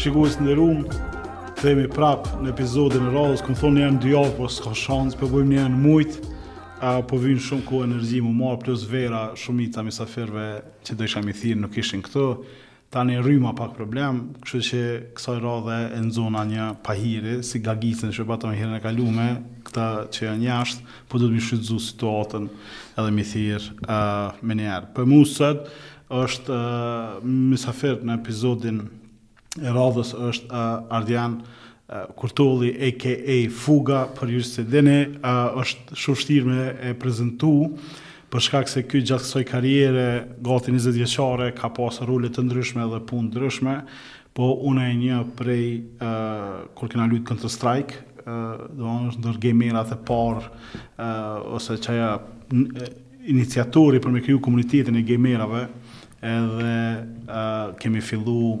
Shikues të nderum, jemi prap në episodin e radhës, kom thonë në janë dy javë, po s'ka shans, po bëjmë një në muj. A po vyn shumë kohë, energji me marrë plus vera, shumica mysafirëve që dojsha mi thirr nuk ishin këtu. Tani rryma pak problem, kështu që kësaj radhe e nxona një pahiri, si Gagicën që patëm herën e kalume, këta që janë jashtë, po duhet me shfrytëzu situatën edhe mi thirr menjëherë. Për mu sot është mysafir në epizodin e radhës është Ardian Kurtolli aka Fuga, për ju që s'e dini, është shumë vështirë me e prezantu, për shkak se ky gjatë kësaj karriere gati njëzet vjeçare ka pasur role të ndryshme dhe punë të ndryshme, po unë e njoh prej kur kena lujt Counter Strike, domethënë është ndër gejmerat e parë ose qaj iniciatori për me kriju komunitetin e gejmerave edhe kemi fillu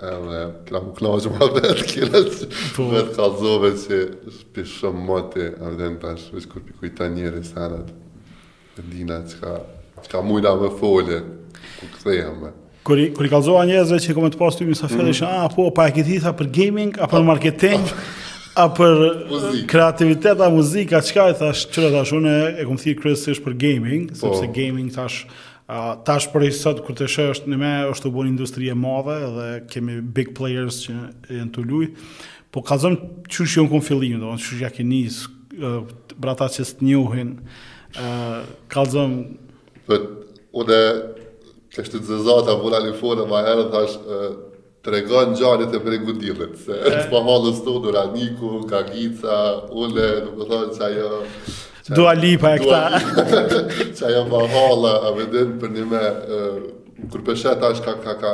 Edhe jam knaqë me vetë, qe ra qysh po vetë kallxove që prej shumë moti a vëdhen të ashtë vëzë kur po i kujtoj senet e di çka çka mujna me folë ku këtheja me Kur i, kur i kallxova njerëzve që kom me t'pas ty mysafir mm. isha, a po, për çka tha për gaming, a për ah. marketing, a për kreativitet, a muzikë, çka e thash, kqyre thash, unë e kom thirrë kryesisht për gaming, po. sepse gaming thash, Tash prej sot kur t'shesh, me është tu u bo industri e madhe dhe kemi big players që janë tu lujt, po kallxom qysh u kon fillimi dhe qysh ja ki nis, për ata që s't'njohin kallxom dhe të shtë të zëzata vëllë alifone ma herë thash Tregon ngjarjet e Bregut Diellit, se është mahallës tu u rrit Uniku, Gagica, Ule, nuk u thonë që ajo... Dua Lipa e këta. Që ajo mahallë, a e din për një me... Kur peshe ta është ka, ka, ka,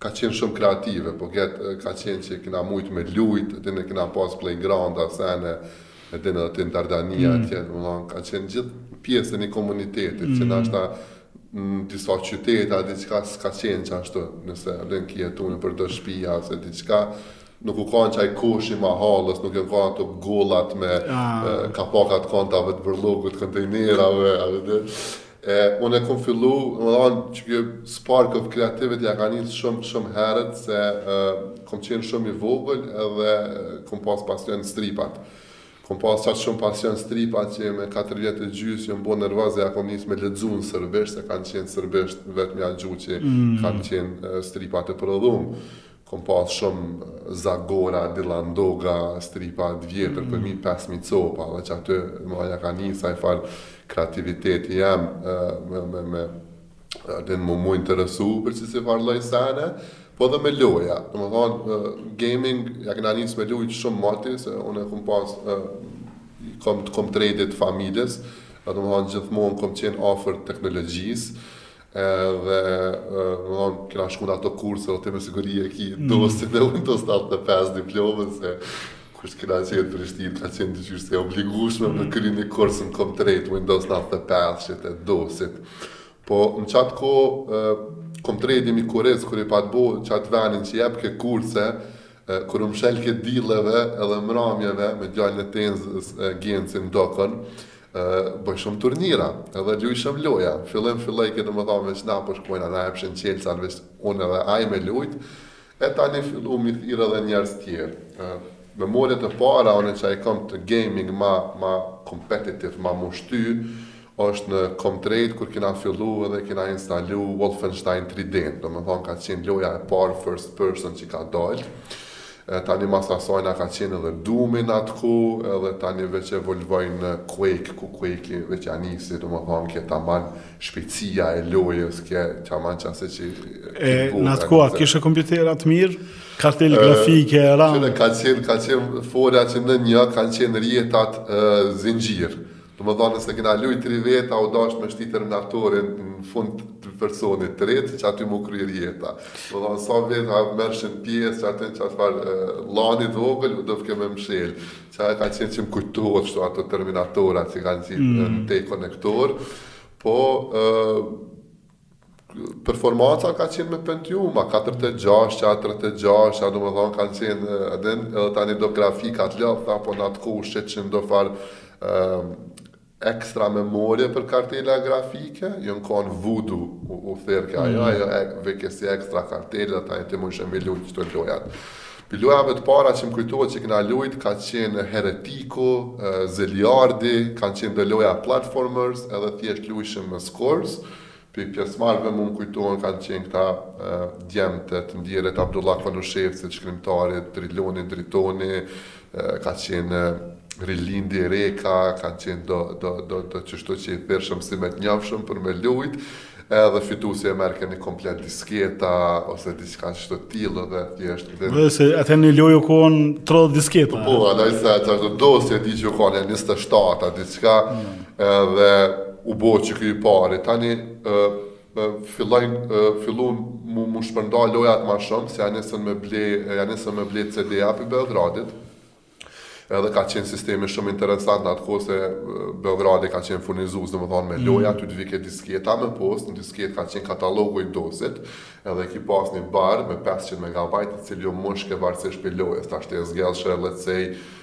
ka qenë shumë kreative, po këtë ka qenë që kena mujtë me lujtë, edhe në kena pas playground-a, sene, edhe në te n'Dardania, mm. kena qenë gjithë pjesë e një komunitetit, mm. që nashta Në disa qytete a diçka s'ka qenë qashtu, nëse ke jetu nëpër do shpi ose diçka, nuk u kanë qaj koshi i mahallës, nuk janë kanë ato golat me ah. kapakat kontave të bërlogut, kontejnerave, a dhe dhe. E, unë e kom fillu, domethanë qikjo spark of creativity ja ka nisë shumë, shumë herët, se e, kom qenë shumë i vogël edhe kom pas pasion stripat. Kom pas qaq shum pasion stripat qe me katër vjet e gjys jom bo nervoz e ja kom nis me lexu në sërbisht se kan qen sërbisht vetmja gjuh qe kan qen stripat e prodhum kom pas shum zagora dillan doga stripa të vjetër për mi pesë mijë copa edhe qaty ma ja ka nis ai far kreativiteti jem me me me A din me mu interesu për qësi farë lloj sene, po dhe me loja. Domethonë, gaming, ja kena nis me lujt shumë moti, se unë e kom pas, kom, Comtrade-in t'familjes, edhe domethonë, gjithmonë kom qenë ofër teknologjisë, edhe domethonë, kena shku në ato kurse, edhe ti me siguri e ki, mm. DOS-it edhe Windows 95 diplomën, se Kur s'ke dalë që e trishtim ka qenë qysh të thush e obligushme me kry një kurs në Comtrade Windows 95 edhe të DOS-it. Po në qat kohë Comtrade jemi kurec kur i pat bo qat venin që jepke kurse kur mshelke dilave edhe mramjeve me gjallë në tenzës gencin dokon bojshim turnira edhe lujshim loja fillim filloj domethanë veç na po shkojna na e pëshin qelë sa në veç unë edhe aj me lujt E tani fillu mi thirr edhe njerz tjer ë memoriet e para unë që i kom të gaming ma ma kompetitiv ma mu shty osht në Comtrade kur kena fillu edhe kena instalu wolfenstein tri den domethon ka qen loja e par first person që ka dal e tani mas asajna ka qen edhe doomi në at kohë edhe tani veq evolvojn në quake ku quake-i veq ja nisi domethon ke tamam Shpejtësia e lojës ke tamam qasi që... E, në atë kohë a kishe kompjutera të mirë, kartelë grafike, e RAM. Qënë, ka qenë, ka qenë fora që në një, kanë qenë rrjetat ë, zinxhir. Domethanë nëse kena lujt tri veta, u dashtë me shti terminatorin në fund të personit të tretë, qaty m'u kry rrjeta. Domethanë sa veta merrshin pjesë, qaty në qat farë LAN-i t'vogël, u dufke me mshel. Qajo ka qenë që më kujtohet kështu ato terminatora që kanë qenë mm. në T konektor, po e, performanca ka qenë me Pentiuma, 486, 386, domethonë kanë qenë edhe, edhe tani do grafika t'lefta, po në atë kohë shitshin do farë Ekstra memorje për kartela grafike, jon kon Voodoo u thirrke ajo, ajo veke si ekstra kartelë, tani ti mujshe me i lujt qëto lojat. Prej lojave të para që më kujtohet që kena lujt, ka qenë Heretiku, Zeliardi, kanë qenë do loja platformers, edhe thjesht lujshim me scores, Prej pjesëmarrësve mu m' kujtohen kanë qenë këta djemtë e të ndjerit Abdullah Konushevcit, shkrimtarit, Driloni, Dritoni, ka qenë Rilindi Reka, kanë qenë do, do, do, do qështu që i thirrshëm si me të njofshëm për me lujt, edhe fituesi e merrke një komplet disketa, ose diçka qështu të tillë të thjeshtë. Dhe, dhe se atëherë një lojë u kon 30 disketa. Po, po, edhe se, qashtu do e di që u kon nja 27, a diçka, mm. Edhe u bo që ky i pari. Tani fillojnë fillun mu mu shpërnda lojat ma shumë, se ja nisën me ble, ja nisën me ble CD-a pi Beogradit. Edhe ka qenë sistemi shumë interesant në atë kohë se Beogradi ka qenë furnizues, domethënë me mm. loja, ty të vike disketa me postë, në disketë ka qenë katalogu i DOS-it, edhe ki pas një bar me 500 MB, i cili u mushke varësisht pi lojës, tash ti e zgjedhshe, let's say,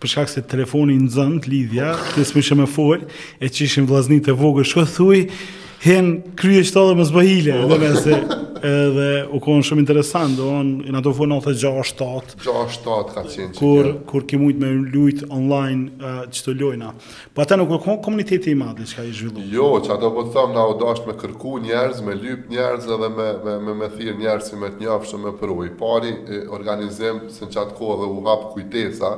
për shkak se telefoni i nxon lidhja, s'mujshin me fol, e çojshin vllaznit e vegjël, shko thuj, hec kryje qato edhe mos bo hile, domethon se edhe u kon shumë interesant, do n'ato fund 96 7. 6 7 ka qenë. Kur kur ki mujt me lujt online qështu uh, lojna. Po atëherë nuk u kon komuniteti i madh diçka i zhvilluar. Jo, qato po t'thom na u dashtë me kërku njerëz, me lyp njerëz edhe me me me me thirr njerëz si me të njofshëm me pru. I pari organizim se në qat kohë dhe u hap kujtesa,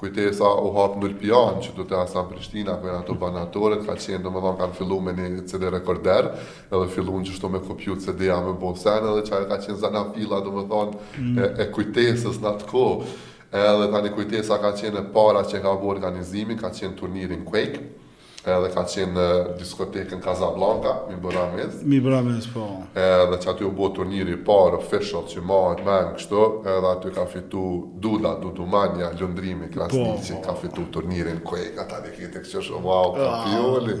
kujtesa u hap n'Ulpianë qaty te Hasan Prishtina ku janë ato bankat, ka qenë domethënë kanë filluar me një CD rekorder, edhe filluan qështu me kopju CD-a me bo sen edhe qajo ka qenë zanafilla domethënë mm. e, e kujtesës në atë kohë. Edhe tani kujtesa ka qenë e para që e ka bo organizimin, ka qenë turniri në Quake, edhe ka qenë në diskotekën Casablanca, mi Boro Ramiz. Mi Boro Ramiz, po. Edhe qaty u bo turniri i parë, official, që e maj men, kështu, edhe aty ka fitu Duda, Dudumanja, Lundrimi, Krasniqi, po, po. ka fitu turnirin Quake, ata e keqrshëm si wow, kampioni.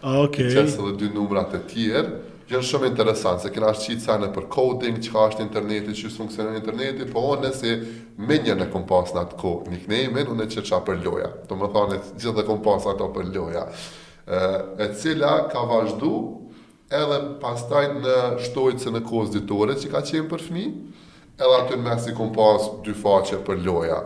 Ah, okay. T'i qes edhe dy numrat e tjerë, janë shumë interesant, se kena qit sene për coding, çka është interneti, qysh funksionon interneti, po unë si menjëherë e kom pas në atë kohë, nickname-in, unë e qitsha për loja. Domethanë, gjithë e kom pas ato për loja. E cila ka vazhdu edhe pastaj në shtojcën e Kohës Ditore që ka qenë për fmi, Edhe aty në mes i kom pas dy faqe për loja.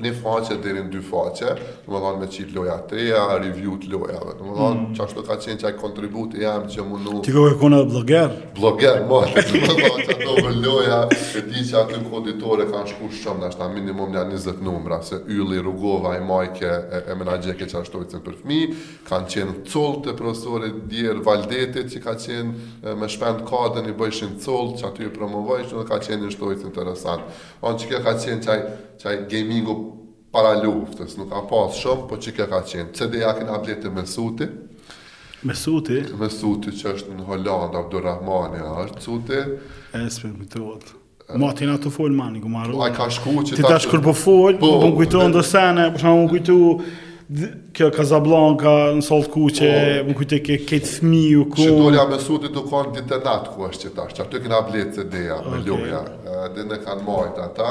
Një faqe deri në dy faqe, domethonë me qit loja të reja, review të lojave. Domethonë mm. qashtu ka qenë qaj kontributi jem që mundu. Ti ke qenë edhe bloger? Bloger, ma, domethonë qato për loja, e di që aty n'Koha Ditore kanë shku shumë, ndoshta minimum nja 20 numra, se Ylli Rugova i majke, e, e menaxhojke qat shtojcën për fëmijë, Kanë qenë cull te profesori Dier Valdeti që ka qenë me Shpend Kadën i bëjshin cull qaty i promovojshin dhe ka qenë një shtojcë interesant. Onë qekjo ka qenë qaj, qaj gamingu para luftës, nuk ka pas shumë, po qekjo ka qenë. CD-ja kena ble te Mesuti. Mesuti? Suti që është në Holandë, Abdurrahmani, është Suti. Espen Mitrot. Ma ti na tu folë mani, ku marrë. Po, a ka shku që ta... Ti tash kur po folë, po, po m'u kujtun do sene, po shumë m'u kujtu kjo Kazablanka në Sallë t'Kuqe, po, m'u kujtu ke këtë fmiu ku... Shitorja Mesutit u konë Ditë e Natë ku është qetash, qaty kena ble CD-ja, me okay. loja, dhe na kanë majtë ata,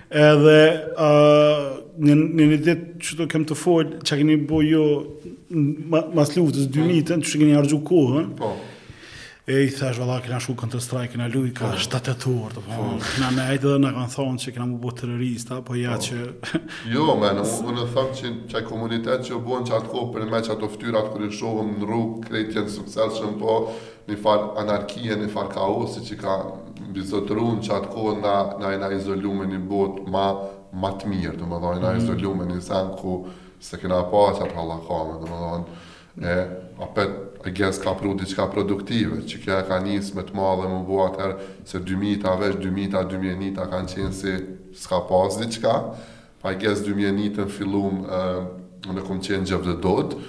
Edhe në një një ditë që të kem të folë, çka keni bo ju mas luftës 2000-ën, që keni harxhu kohën, po. e i thash, valla, kena shku Counter Strike, kena lujë ka 7 po. orë, të përmë, po. kena me ajtë dhe na kanë thonë që kena m'u bo terrorista, po ja që... Jo, domethonë që që komunitet që u bo n'qatë kohë për me qato ftyrat kur i shohim në rrugë, krejt janë sukseshëm, po Një farë anarkie, një farë kaosi që ka mbizotëru në qatë kohë na, na jena izolu me një botë ma, ma të mirë, domethonë, na mhm. izolu me një sen ku s'e kena pa qatë hallakamë, domethonë, e apet, I guess, ka pru diçka produktive, qekjo e ka nisë me të madhe m'u bo atëherë, se 2000-ta veç, 2000-ta, 2001-ta kanë qenë si s'ka pas diçka, I guess dy mijë e njëtën fillum unë kom qenë Xhevdet Dodë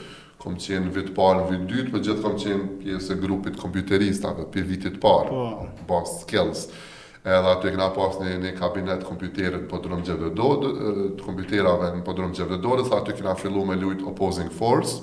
kom qenë vit t'parë vit t'dytë po gjithë kom qenë pjesë e grupit kompjuteristave pi vitit t'parë po. ba skills edhe aty kena pas një, një kabinet kompjuterit në podrum Xhevdet Dodë të kompjuterave në podrum Xhevdet Dodë dhe aty kena fillu me lujt opposing force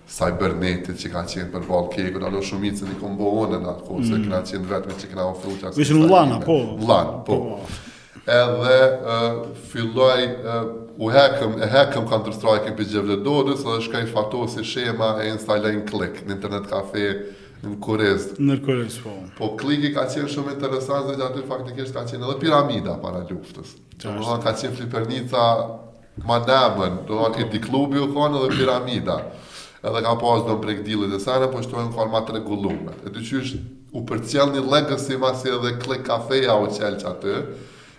Cybernetit që ka qenë përballë KEK-ut, alo shumicën i kom bo unë në atë kohë, se mm. kena qenë vetmit që kena ofru që asë në vlana, po. Vlana, po. po. Edhe filloj, u hekëm, e hekëm Counter Strike e prej Xhevdet Dodës, edhe shkoj Fatosi Shema e installoj në Klik, në internet kafe, në Kurriz. Në Kurriz, po. Po Kliki ka qenë shumë interesant, dhe qaty faktikisht ka qenë edhe Piramida para luftës. Që më ka qenë flipernica Ma nemën, domethënë e di kllubi u konë edhe Piramida, edhe ka pasë do n'Breg t'Dillit e sene, po qto jonë konë ma t'rregullume. E di qysh u përcjell ni legacy masi edhe Click Cafeja u qel qaty,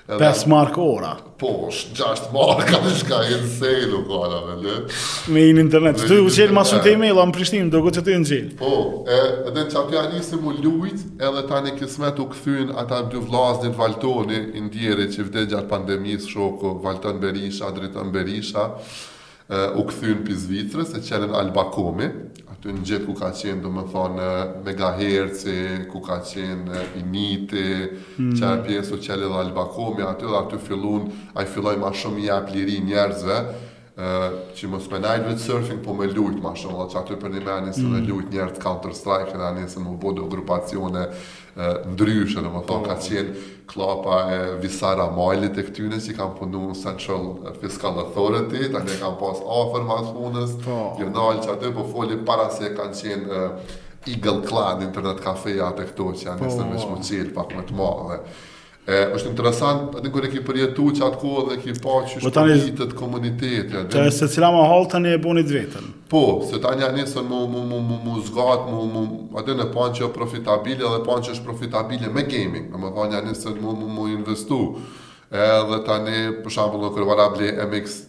edhe Pesë markë ora. po, sh- gjashtë marka diçka insane u konë atëherë. Me in internet. Aty u qelë ma shumti emaila në Prishtinë, duket qaty jonë qelë. Po, e, edhe në qat ia nisëm me lujt, edhe tani kismet u kthyn ata dy vllaznit Valtoni i ndjeri që vdiq gjatë pandemisë, Shoku Valton Berisha, Driton Berisha, u kthyn pi Zvicrës e qelën Albakomin, aty ngjitë ku ka qenë domethonë Megaherci, ku ka qenë Initi, mm. qat pjesë u qelë edhe Albakomi aty dhe aty fillun, a i filloj ma shumë i jep liri njerëzve, Që mos me nejt veç surfing po me lujt ma shumë dhe qaty përnime ia nisën me lujt njerëzt counter strike ia nisën me u bo do grupacione ndryshe domethonë ka qenë klapa e Visar Ramajlit e këtyne që i kam punu në Central Fiscal Authority tani i kam pas afër mas punës po. jo nalt qaty po foli para se e kanë qelë Eagle Clan internet kafeja te këto që janë po. nisën veç me u qelë pak më të madhe E, është interesant, edhe kur e ke përjetu qat kohë dhe ke pa qysh po rritet komuniteti. E secila mahallë tani e bonit vetën. Po, se tani ia nisën mu, mu, mu, mu, mu zgat, mu, mu, tani panë që profitabile dhe panë që është profitabile me gaming, domethonë ia nisën mu, mu, mu investu. Edhe tani, për shembull, në kërë vara ble MX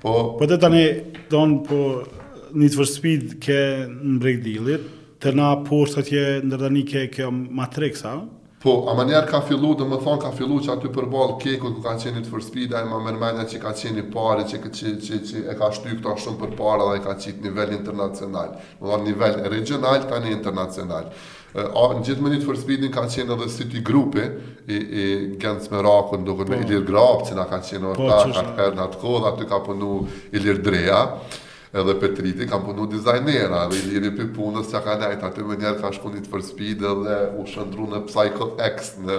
Po, po tani, don, po, Need for Speed ke në Breg t'Diellit, tani poshtë atje n'Dardani ke kjo Matrix-a? Po, ama njëherë ka fillu, domethonë ka fillu qaty përballë KEK-ut ku ka qenë Need for Speedi, ama m'merr menja që ka qenë i pari që, që, që, që e ka shty këta shumë përpara dhe e ka qitë nivel internacional. Domethonë nivel regional, tani internacional. Ngjitë me Need for Speedin ka qenë edhe City Grupi i, i Genc Merakut, në duke me po. Ilir Graf, që na ka qenë ortak, po, të tjerë në atë kohë, aty ka punu Ilir Dreja, edhe Petriti, kanë punu dizajnera, edhe Iliri prej punës që ka nejtë, aty menjëherë ka shku Need for Speed edhe u shndërru në Psycho X në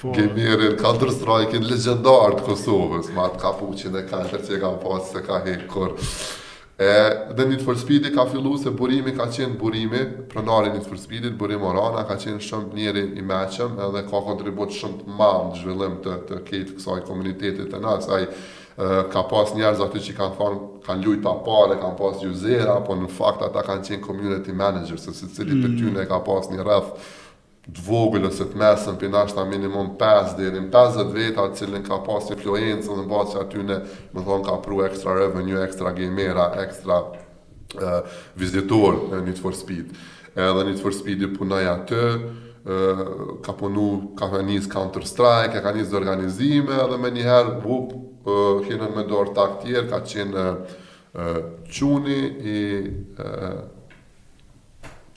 po. gejmerin, Counter Strike-in legjendar të Kosovës, ma të ka puqin e kantër që e ka pasë se ka hekë kërë. Edhe Need For Speed-i ka fillu se Burimi ka qenë Burimi, pronari i Need For Speed-it, Burim Orana ka qenë shumë njeri i meçëm edhe ka kontribut shumë të madh në zhvillim të të kejt kësaj komuniteti tonë, se ai ka pas njerëz aty që i kanë thonë kanë lujt pa pare, kanë pas juzera, po në fakt ata kanë qenë community managers, se secili prej tyne e ka pas një rreth të vogël ose të mesëm prej nashta minimum pesë deri në pesëdhjetë veta të cilin ka pas influencën dhe mbas qatyne domethonë ka pru extra revenue extra gejmera extra vizitorë në need for speed edhe need for speed i punoj aty ka punu ka nis counter strike e ka nis organizime edhe menjëherë vup hinën me do ortakë tjerë ka qenë çuni i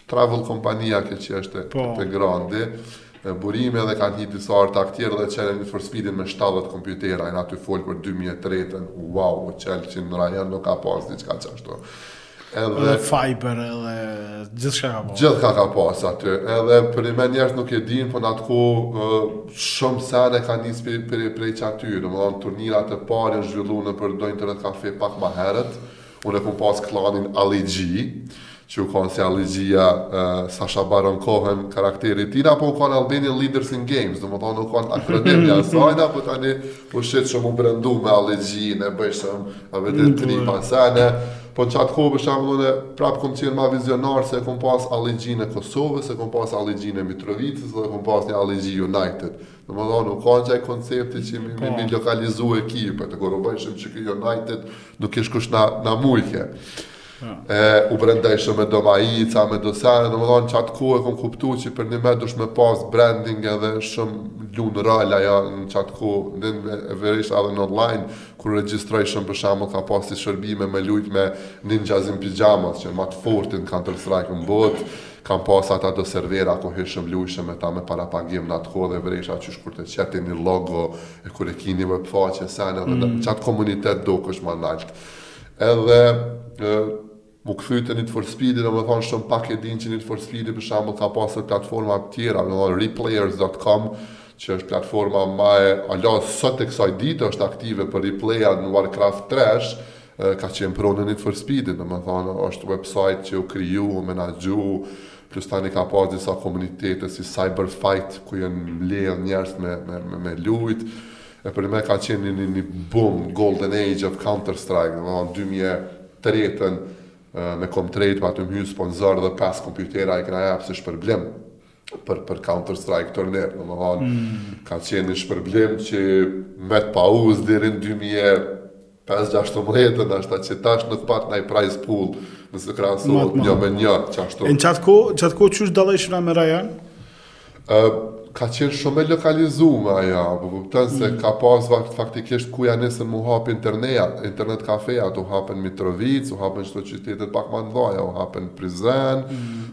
Travel kompania ke që është po. te Grandi, Burimi edhe kanë hi disa ortakë tjerë dhe qelën Need for Speedin me 70 kompjutera, e në aty folë për 2003-ën, wow, u qel që në rajon nuk ka pas diçka qashtu. Edhe, edhe fiber edhe gjithçka ka pas. Gjithçka ka pas aty, edhe përnime njerëz nuk e dinë, po në atë kohë shumë sene kanë nis prej, prej, prej qaty, domethonë turnirat e parë janë zhvillu nëpër do internet kafe pak ma herët, Unë e kom pas klanin Ali G, që u kan si Ali G-ja, Sacha Baron Cohen, karakteri i tina, po u kan Albanian Leaders in Games, domethonë u kan akronimi i asajna, po tani u nisshëm u brendu me Ali G-në, e bojshëm, a veti mm, tripa sene, po në qatë kohë për shembull prapë kom qenë ma vizionar se e kom pas Ali G-në e Kosovës, e kom pas Ali G-në e Mitrovicës, dhe kom pas një Ali G United, Domethonë, u kan qaj koncepti që mi, mi, mi po. lokalizu ekipet, e kur u bojshëm që kjo United nuk ish kush na, na mujke. Ja. Po. E, u brendojshëm me do majica, me do sene, domethonë, qat kohë e kom kuptu që për njëmend duhesh me pas branding edhe shumë lunë rala ja, në qat kohë, në e vrejsha edhe në online, kur regjistrojshëm për shembull ka pas do shërbime me lujt me Ninjas in Pyjamas, që ma të fortit n'Counter Strike në botë, Kan pas ata do servera ku hyshëm lujshëm me ta me parapagim n'atë kohë dhe vrejsha qysh kur e qet ti ni logo e kur e ki ni web faqe sene, në n'qat komunitet dukesh ma nalt edhe mu kthy te need for speed-i domethënë shumë pak e dinë që need for speed-i për shembull ka pas edhe platforma tjera domethënë replayers dot com që është platforma ma e, hala sot e kësaj dite është aktive për replay-at në warcraft tresh Ka qenë pronë e Need for Speed-it, domethënë është website që u kriju, u menaxhu, plus tani ka pas disa komunitete si Cyberfight ku janë mbledh njerëz me me me, me lujt. E për mu ka qenë një një boom, golden age of Counter Strike, domethënë 2003-ën e Comtrade pat hy sponzor dhe pesë kompjutera i kena dhanë si shpërblim. për për Counter Strike turner, domethënë mm. ka qenë një shpërblim që met pauzë deri në 2015-16 ashtu që tash nëse pat naj prize pool nëse krahasohet një me një çashtu. Në qat kohë, qat kohë çu dalësh na me Ryan? Ë uh, ka qenë shumë e lokalizuar ajo, po kupton se mm. ka pas vakt faktikisht ku janë nis m'u hap internet, internet kafeat, u hapën Mitrovicë, u hapën qeto qytetet pak ma t'mdhaja, u hapën Prizren, mm.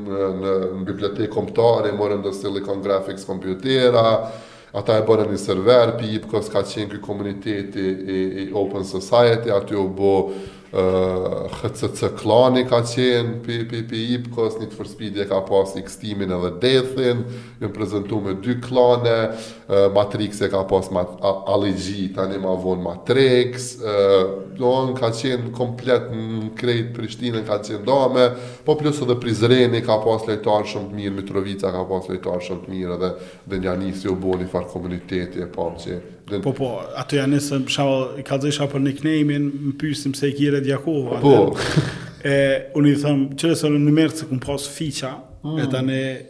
Në bibliotekë kombëtare morëm do Silicon Graphics kompjutera, ata e bërën një server, pi IPKO-s ka qenë ky komuniteti i, i Open Society, aty u bo uh, HCC klani ka qenë pi, pi, pi IPKO-s, Need for Speed-i e ka pas X-timin edhe Death-in, Jan prezantu me dy klane, matrix e ka pas ma Ali G tani ma vonë matrix, domthon ka qenë komplet në krejt Prishtinën ka qenë e dame, po plus edhe Prizreni ka pas lojtarë shumë të mirë, Mitrovica ka pas lojtarë shumë të mirë edhe dhe nja nisi u bo një farë komuniteti e pamë që Din... Po po, ato janë nëse për shembull i kallëzojsha për nickname-in, më pyesin pse e ki Gjakova. Po. e unë i them, Qare se n'mIRC e kom pas Fiqa, mm. e tani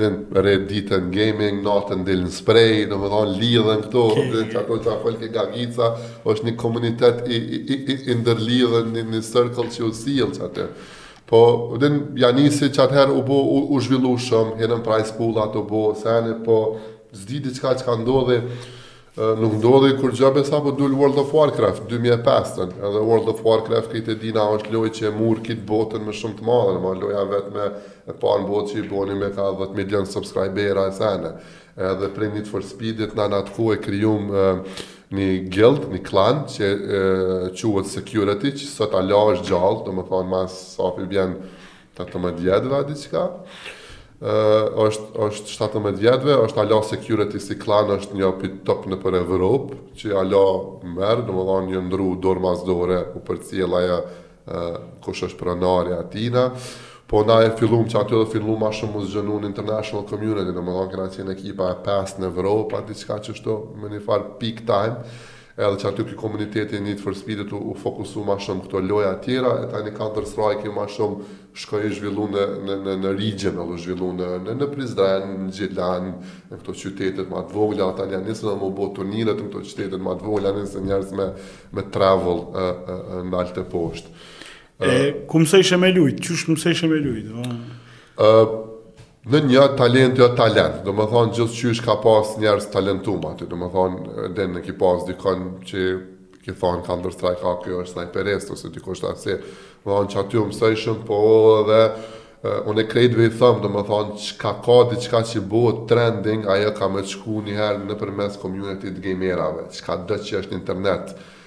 Në re ditën gaming, natën dilin spray, domethënë lidhen këto, edhe qato ca folke gagica, është një komunitet i i i i ndërlidhur në një circle që u sjell qatë. Po, din ja nisi qatëherë u bo u, u zhvillu shumë, hinën prej shkollat u bo, sene po s'di diçka çka ndodhi. Nuk ndodhi kurgja veç sapo dul World of Warcraft dy mijë e pesë tani, edhe World of Warcraft krejt e dina është lojë që e mur kit botën me shumë të madhe, domethënë loja e vetme e parë në botë që i boni nja ka dhjetë milion subscribera e sene. Edhe prej Need for Speed-it na në atë kohë e krijum ni guild, ni klan që quhet Security që sot ala është gjallë, domethënë mas sa po i bjen 17 vjetëve a diçka. Ë është është 17 vjetëve, është ala Security si klan është njo pi top nëpër Evropë, që ala merr, domethënë u ndrru dorë mas dore u përcjell ajo kush është pronari i atyna. Po na e fillum që aty dhe fillum ma shumë m'u zgjanu në international community, domethënë kena qenë ekipa e pestë në Evropë, diçka qështu me një farë peak time, Edhe që aty ky komuniteti i Need for Speed-it u u fokusu ma shumë n'këto lojëra tjera e tani Counter Strike-i ma shumë shkoi u zhvillu në në në në regjion edhe u zhvillu në në në Prizren, në Gjilan, në këto qytetet ma të vogla, tani ja nisën edhe me u bo turniret në këto qytetet ma të vogla, ja nisën njerëz me me travel ë ë ë nalt e poshtë. E, ku mësojshe me lujtë, qysh mësojshe me lujtë? Në nja talent, jo talent, domethonë gjithqysh ka pas njerëz t'talentum aty, domethonë e ki pas dikon që ki thonë n'Counter Strike, aj është snajperist, ose dikush është asi, domethonë qaty u mësojshim, po dhe unë e krejtve i thom, domethonë çka ka diçka që bohet trending, ajo ka me shku njëherë nëpërmes community të gamerave, çkado që është në internet,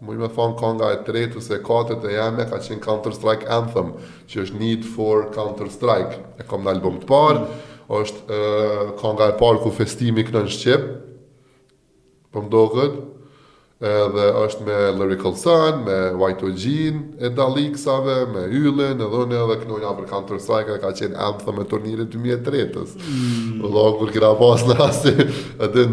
Muj me thanë kanga e tretë ose e katërt e jemja ka qenë Counter Strike Anthem, që është Need for Counter Strike. E kam në album të parë, është kanga e parë ku fiston Mc Kresha në Shqip, për po n'do këtë, edhe është me Lyrical Son, me White OG-in e Double X-ave, me Yllin, edhe unë edhe kënojnë për Counter Strike dhe ka qenë Anthem e turnirit 2003-ës. Mm. Dhe kur kina pas në asë, edhe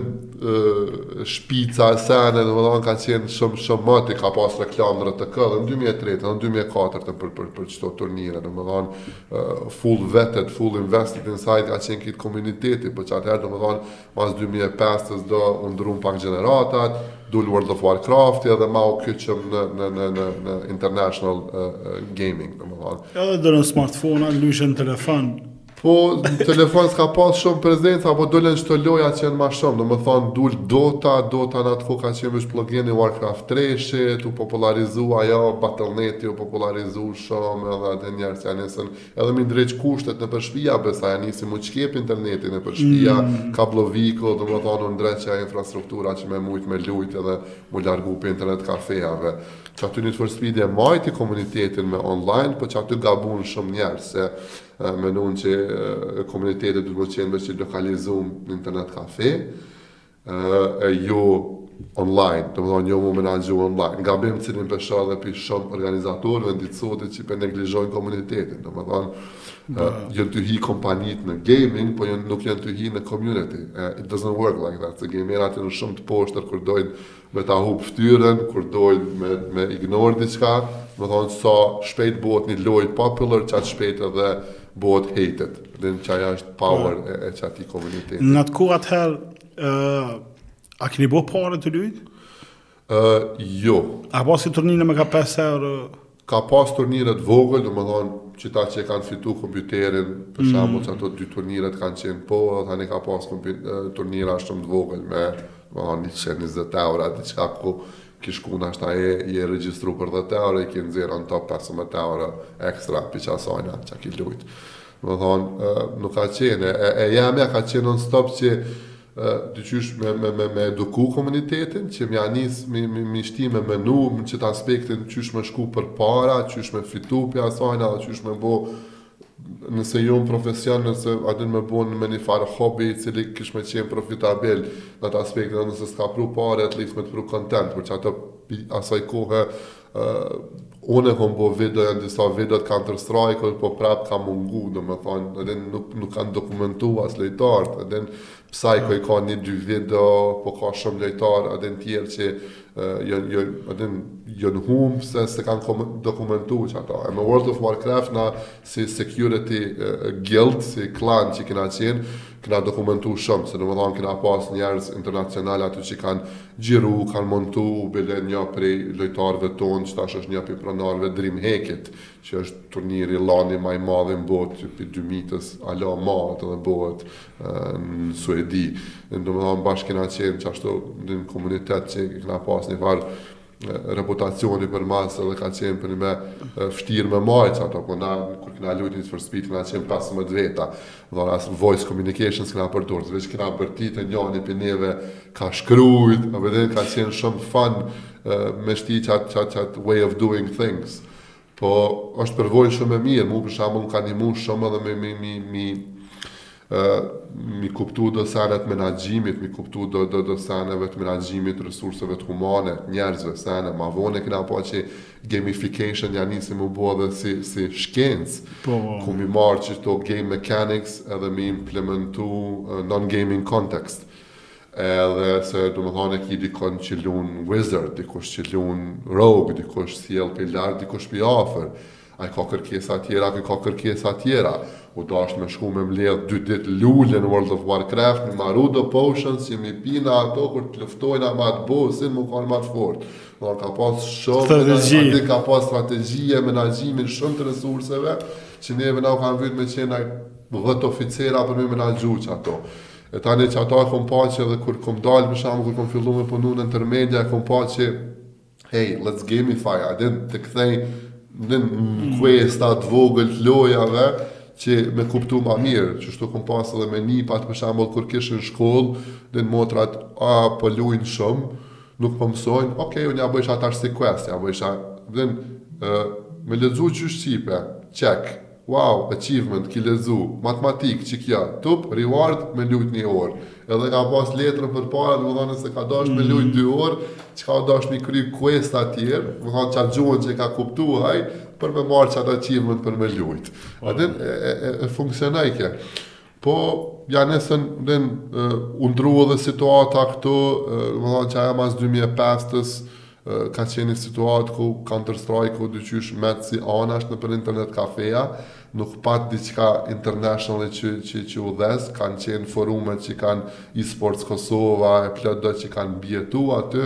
shpica e sene, domethanë ka qenë shumë shumë moti ka pas reklamë në RTK dhe në 2003 dhe në 2004 të për, për, për qeto turnire, domethanë full vetet, full invested inside ka qenë krejt komuniteti, për po qatëherë domethanë mas 2005-tës do u ndrrun pak gjeneratat, dul World of Warcraft dhe ma u kyqëm në, në, në, në, në international uh, gaming, domethanë. Edhe dhe në smartphone, në telefon, Po, n'telefon s'ka pas shumë prezenca, po dolën shto loja që janë ma shumë, domethonë dul Dota, Dota në atë kohë ka qenë plugini Warcraft 3-shit, u popularizu ajo, Battle.net u popularizu shumë, edhe njerëzit ja nisën, edhe mi ndreq kushtet nëpër shpia, besa ja nisi mu kep interneti nëpër shpia, mm. kablovik, domethonë u ndreq ajo infrastruktura që me mujt me lujt edhe mu largu pi internet kafejave. Qaty Need for Speed e majti komunitetin me online, po qaty gabun shumë njerëz, se Menon që komuniteti duhet me qenë veç i lokalizum në internet kafe e jo online, domethënë jo mu menaxhu online. Gabim të cilin pe shoh edhe pi shumë organizatorëve ditë e sotit që pe neglizhojnë komunitetin, domethënë jon tu hi kompanitë në gaming, po nuk janë tu hi në community. It doesn't work like that. Gamerat janë shumë të poshtër kur dojnë me ta hup ftyren kur dojn me me ignoru diçka domethonë sa shpejt bohet një lojë popular qaq shpejt edhe bohet hated e din qaj asht power po. e, e qatij komuniteti. Në atë kohë atëher uh, a keni bo pare tu lujt? Uh, jo a ka pas si turnire me ka 5 euro Ka pas turnire të vogla, domethënë qëta që e kanë fitu kompjuterin, për mm. shembull, qato dy turniret kanë qenë po, dhe tani ka pas turnira shumë të vogla me, domethënë, njëqind e njëzet euro, diçka ku ki shku nashta je, je regjistru për dhetë euro, i ki nxjerrë nashta 15 eura ekstra pi qasajna çka ki lujtë. Domethënë, nuk ka qenë, e, e jemja ka qenë non-stop që qysh me me me me eduku komunitetin që me ja nis me i me i shti me menu në qëtë aspektin qysh me shku përpara qysh me fitu pi asajna dhe qysh me bo nëse jo në profesion nëse atëherë me bo në një farë hobi i cili kish me qenë profitabil në atë aspektin edhe nëse s'ka me pru pare at least me të pru kontent për qato pi asaj kohe Unë e kom bo video, janë disa video të Counter Strike, po prap ka mungu, domethonë, a din, nuk, nuk kanë dokumentu as lojtarët, a din, pi asaj kohe ka një dy video, po ka shumë lojtarë, a din, tjerë që janë, a din, jon hum, se s'e kanë dokumentu qato. E me World of Warcraft, na si security guild, si klan që kena qenë, Kena dokumentu shumë, se domethënë kena pas njerëz internacionalë aty që kanë xhiru, kanë montu, bile një prej lojtarëve tonë, që tash është një prej pronarëve Dream Hack-it, që është turniri LAN-i ma i madhi në botë që pi dy mijtës ala mbahet edhe bohet në Suedi. Domethënë bash kena qenë qashtu një komunitet që kena pas një farë reputacioni përmas edhe ka qenë përnjëmend fështirë me majtë qato, po na, kur këna lujtë Need for Speed, këna qenë 15 veta, dhe as voice communications s'këna përdorë, veç këna bërtit e njani pi neve ka shkrujt, a e din ka qenë shumë fun me shti qatë qat, qat way of doing things. Po është përvojë shumë e mirë, mu për shembull më ka ndihmu shumë edhe me me me me ë me kuptu do sene të menaxhimit, me kuptu do do do seneve të menaxhimit resurseve të humane, njerëzve, sene, ma vonë kena pa që gamification ja nisi mu bo edhe si si shkencë. Po, po. Ku mi marr qëto game mechanics edhe mi implementu non gaming context. Edhe se domethënë e ki dikon që lun wizard, dikush që lun rogue, dikush sjell prej lart, dikush prej afër. Ai ka kërkesa tjera, ky ka kërkesa tjera. U dashtë me shku me mbledh dy ditë lule në World of Warcraft, me maru do potions që mi pi na ato kur të luftojna me atë boss-in mu kon ma të fortë. Domethënë ka pas shumë strategji, aty ka pas strategji e menaxhimin shumë të resurseve që neve na u kanë vyt me qenë dhjetë oficera për mi menaxhu qato. E tani qato e kom pa që edhe kur kom dalë për shembull kur kom fillu me punu në intermedia e kom pa që hey, let's gamify, a din të kthej në mm. questa të vogël të lojave që me kuptu ma mirë, qështu kom pas edhe me nipat për shembull kur kishin shkollë, din motrat a po lujnë shumë, nuk po mësojnë, ok, unë ja bëjsha tash si quest, ja bëjsha, din me lexu gjuhë shqipe, check, Wow achievement ki lexu matematikë qikja tup reward me lujt nji orë edhe ka pas letrën përpara domethënë nëse ka dasht me lujt dy orë çka u dasht mi kry questa tjerë domethënë qat gjuhën që e ka kuptu ai për me marrë qat achievement për me lujt a din e funksionoi kjo Po, ja nisën, din, u ndru edhe situata këtu, do të thonë që ajo mas 2005-s ka qenë një situatë ku Counter Strike o diqysh met si anash nëpër internet kafeja, nuk pat diçka international që që që u dhez, kanë qenë forumet që kanë e-sports Kosova e plot do që kanë mbijetu aty,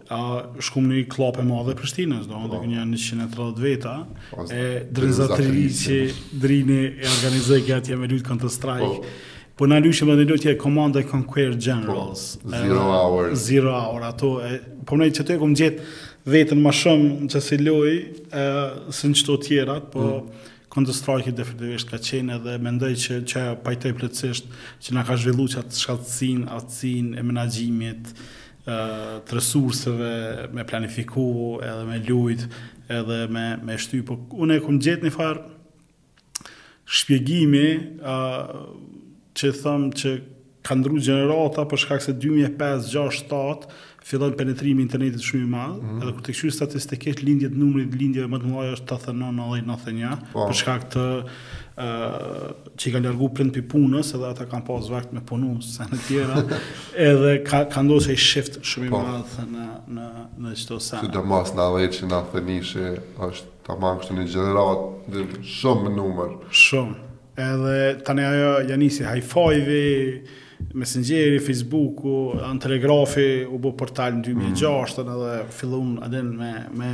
A shkum në një klop e madhe Prishtinës, do, dhe kënja 130 veta, e Dren Zatriqi Dreni e organizoi qatje me lujtë Counter Strike, po, po na lujshim edhe Command and Conquer Generals, po, zero hour, zero hour, ato, e, po unë qetu e kom gjet vetën ma shumë në qësi lojë, e, se në qëto tjerat, po, mm. Counter Strike-i definitivisht ka qenë edhe mendoj që që pajtohna plotësisht që na ka zhvillu qatë shkathtësinë, aftësinë e menaxhimit, të resurseve, me planifiku, edhe me lujt, edhe me, me shty, po unë e kumë gjithë një farë shpjegimi a, që i thom që ka ndru gjenerata për shkak se 2005, 6, 7 fillon penetrimi internetit shumë i madh, mm -hmm. edhe kur t'i kshyr statistikisht lindjet numri i lindjeve më të mëdha është 89 dhe 91 po. për shkak të që i kanë largu prindt prej punës edhe ata kanë pas vakt me punu sene tjera edhe ka, ka ndodh që i shift shumë i po. madh në, në, në qëto sene që do mas në avej që në thënishe është ta manë kështu një gjeneratë dhe shumë në numër shumë edhe tani ajo ja nisi Hi5 Messengeri, Facebooku, Telegrafi u bë portal në 2006 mm. edhe fillon a din me me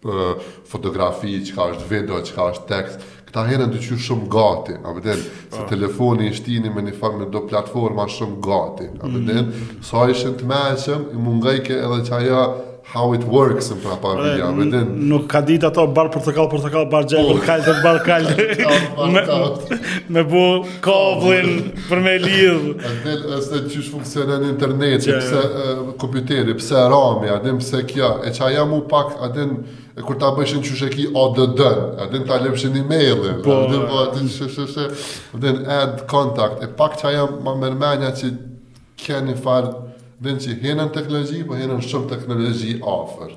për fotografi, çka është video, çka është tekst. Këta herë diqysh shumë gati, a din, se po. telefoni i shtini me një farë me do platforma shumë gati, a din, mm. sa ishin të meçëm, i mungajke edhe qaja how it works në prapavijë, a din. Nuk ka ditë ato bardh portokall, portokall, bardh gjelbër, oh. kaltër, bardh kaltër, me, me bo kabllin për me lidh. Edhe është qysh funksionon interneti, që... pse uh, kompjuteri, pse RAM-i, a din pse kjo, e qaja mu pak, a din e kur ta bëjshin qysh e ki ODD, a din ta lypshin emailin, po, a din po atë çu she she, a din add contact, e pak qaja më mërmënia që ke nifar, a din që hena teknologji, po hena shumë teknologji afër.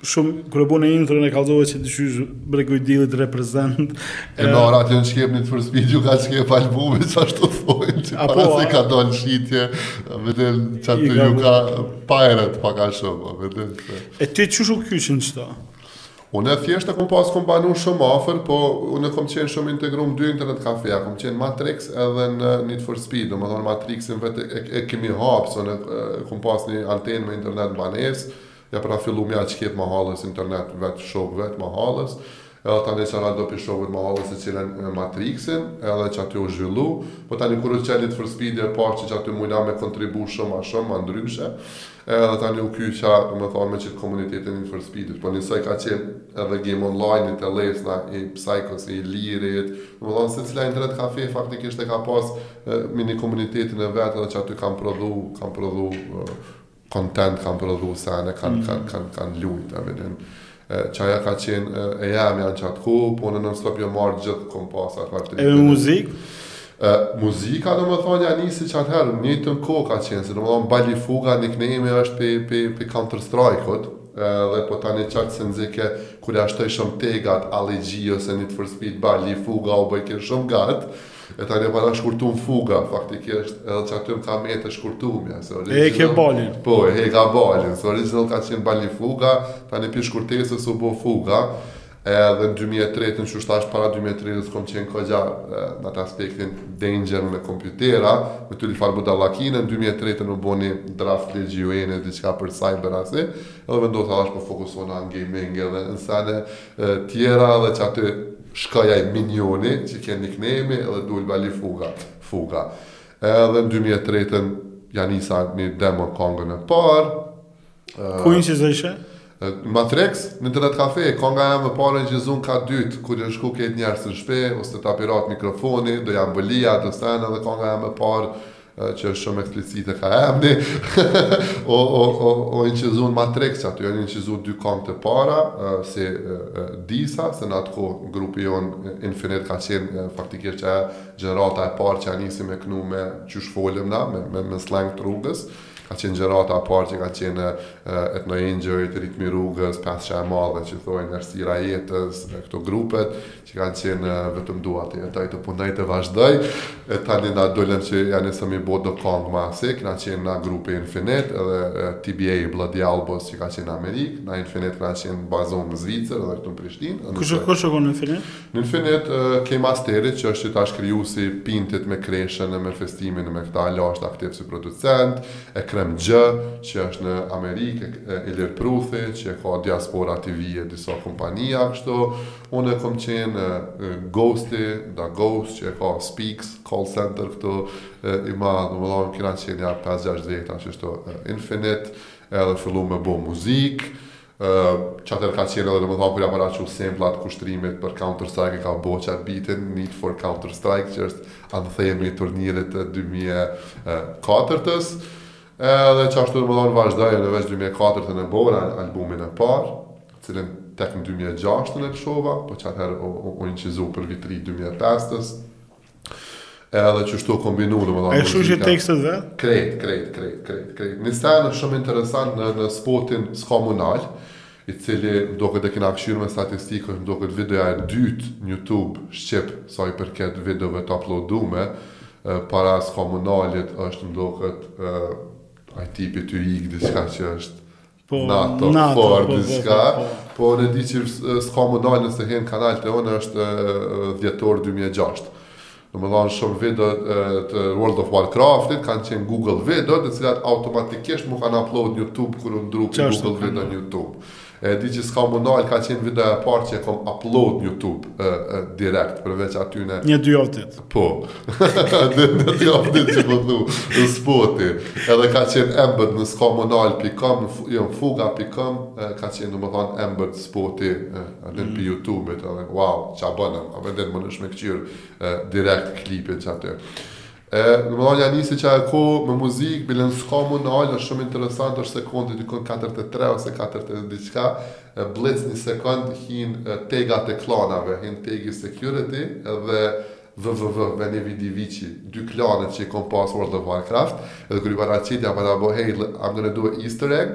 Shumë krybun n'intro e kallzove që të qysh Bregu i Dillit reprezent. E me orat jo në shkep Need for Speed, ju ka shkep albumi, qashtu të thojnë, që para se ka do në shqitje, me dhe në qatë të ju ka pajret, pa ka shumë, me dhe në se. E ti qysh u kyçe n'qeta? Unë e thjesht e kom pas kom banu shumë afer, po unë e kom qenë shumë integrum n'dy internet kafeja, kom qenë n'Matrix edhe në Need for Speed, domethonë Matrixin vetë e, e, e kemi hapë, so në, e, kom pas një antenë me internet n'banesë, Ja pata fillu me ja shkep mahallës internet vet shokëve të mahallës edhe tani ça na do pi shokëve të mahallës e çelën Matrixin edhe që aty u zhvillu, po tani kur u çel Need for Speed e pash që qaty mujna me kontribu shumë ma shumë ma ndryshe edhe tani u kyça domethonë me qitë komunitetin e Need for Speedit po njësoj ka qenë edhe game online i të lesna i psychos i lirit domethonë secila internet kafe faktikisht e ka pas mini komunitetin e vetë edhe qaty kanë prodhu kanë prodhu kontent kanë prodhu sene, kanë mm. kan, kan, kan lujt, a din. Qaja ka qenë e jemja n'qat koh, po non-stop jom marrë gjithë kom pas, artritën. Edhe muzikë? E, muzika domethonë ja nisi që atëherë, n'njëjtën kohë ka qenë, se domethonë Bali Fuga, nickname-i është për pi, pi Counter Strike-ut, dhe po tani çak s'e nxike kur ja shtojshum tagat Allegji ose Need for Speed Bali Fuga u bojke shumë gat E tani e pata shkurtu n'Fuga, faktikisht, edhe qaty më ka met e shkurtumja. Se original, e heke Balin. Po, e heka Balin. Se original ka qenë Bali Fuga, tani për shkurtesës u bo Fuga. Edhe në 2003, në që është para 2003, nësë kom qenë këgja në atë aspektin danger me kompjutera, me të lifar budallakina, në 2003-tën u bo një draftligji u ene, dhe diçka për cyber asë, edhe vendosa thashë për po fokusona në gaming edhe në sene tjera dhe qaty Shkoi ai minjoni që ke niknejmi edhe dul bali fuga fuga edhe në dy mijë e tretën ja nisa një demo kongën e parë ku e inqizoshe? Matrix, n'internet kafe, konga jem e parë e inqizun n'kat dytë, kur janë shku krejt njerzt në shpi, u setapirat mikrofoni, do jambolia, do sene edhe konga jem e parë, që është shumë eksplicite ka emni, o, o, o, o inqizun n'Matrix, qaty janë inqizun dy kongt e para, si disa, se në atë kohë grupi jonë Infinite ka qenë faktikisht gjenerata e parë që ja nisi me knu me qysh folim na, me, me, me slang të rrugës, ka qenë gjenerata e parë që ka qenë Etno Engjujt, Ritmi i Rrugës, pesëshja e madhe që thojnë Errsira Jetës e këto grupet, Që kanë qenë vetëm dua të jetoj, të punoj, të vazhdoj. E tani na dolëm që ja nisëm me bo do kongë ma asi, kena qenë na grupi Infinite edhe TBA Bloody Alboz që ka qenë në Amerikë, na Infinite kena qenë bazu në Zvicër edhe këtu në Prishtinë. Kush është kush është në Infinite? Në Infinite ke Masteri që është qetash krijuesi i Pintit me Kreshën e me Festimin e me këta, hala është aktiv si producent, e Krem G që është në Amerikë, Ilir Pruthi që ka Diaspora TV e disa kompania kështu. Unë kom qenë Ghosti, Da Ghost që e ka Speeex call center këtu, i ma, domethonë, kina qenë ja 5-6 veta, qështu Infinite, edhe fillum me bo muzikë, qatëherë ka qenë edhe, domethonë, kur ja pata çu semplat Kushtrimit për Counter Strike, e ka bo qat bitin, Need for Counter Strike, që është anthemi i turnirit 2004-ës, Edhe qashtu domethënë vazhdoi edhe veç dy mijë e katërtën e bora albumin e parë, të cilin tek në dy mijë e gjashtën e lëshova, po qatëherë u, u, u inqizu për Vit t'Ri dy mijë e pestës. Edhe qështu kombinu, domethënë muzika. I shkrujshe tekstet vet? Krejt, krejt, krejt, krejt, krejt. Një sen shumë interesant në, në spotin S'ka mu nal, i cili më duket e kena kqyr me statistikë është më duket videoja e dytë n'Youtube shqip sa i përket videove t'apllodume para S'ka mu nalit është më duket ai tipi ty ik diçka që është Po, nato, nato po, po, diçka, po, po, po. po e di që S'ka mu nal nëse hin n'kanal tonë është dhjetor 2006. Domethënë shumë video të World of Warcraft-it kanë qenë Google Video, të cilat automatikisht m'u kanë upload në YouTube kur u ndrru prej Google Video në YouTube. E di që S'ka mu nal, ka qenë video e parë që e kom upload në YouTube e, e, direkt, përveç aty në... Nja dy javë ditë. Po, nja dy javë ditë që më dhu, në spoti. Edhe ka qenë embed në s'ka mu nal pikë com, jo, në fuga pikë com, ka qenë, domethonë, embed spoti. E. A din prej youtube-it edhe wow, çka bon, a, edhe munesh me kqyr direkt klipin qaty. E, domethonë njanin që e kom me muzikë, bile s'kam un hala, është shumë interesant, është sekondi dikun 43 ose 4 diçka, e blic një sekond, hin tegat e klanave, hin tegi security, edhe VVV, Veni Vidi Vici, dy klanet që i kom pas World of Warcraft, edhe kur i paraqita, jam pa bo, hey, I'm gonna do a easter egg,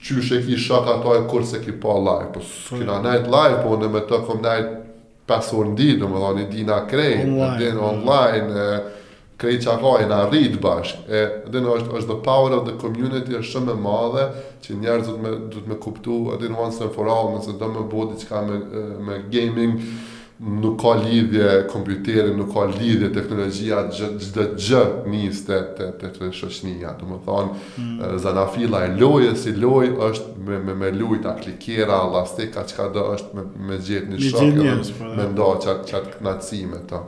Qysh e ki shok ata e kurrë s'e ki pa live po kena nejt live po unë me ta kom nejt pesë orë n'ditë domethënë i dina krejt e din po. online krejt çka ka, jena rrit bashkë e din është është the power of the community është shumë e madhe që njerëzit duhet me duhet me kuptu e din once and for all nëse do me bo diçka me me gaming Nuk ka lidhje kompjuteri, nuk ka lidhje teknologjia, çdo gjë nis te te te te shoqënia. Domethënë, mm. zanafilla e lojës si lojë është me me me lujt klikera, llastika, çkado është me me gjet një shok. Po, me nda qat qat knaqsi me to.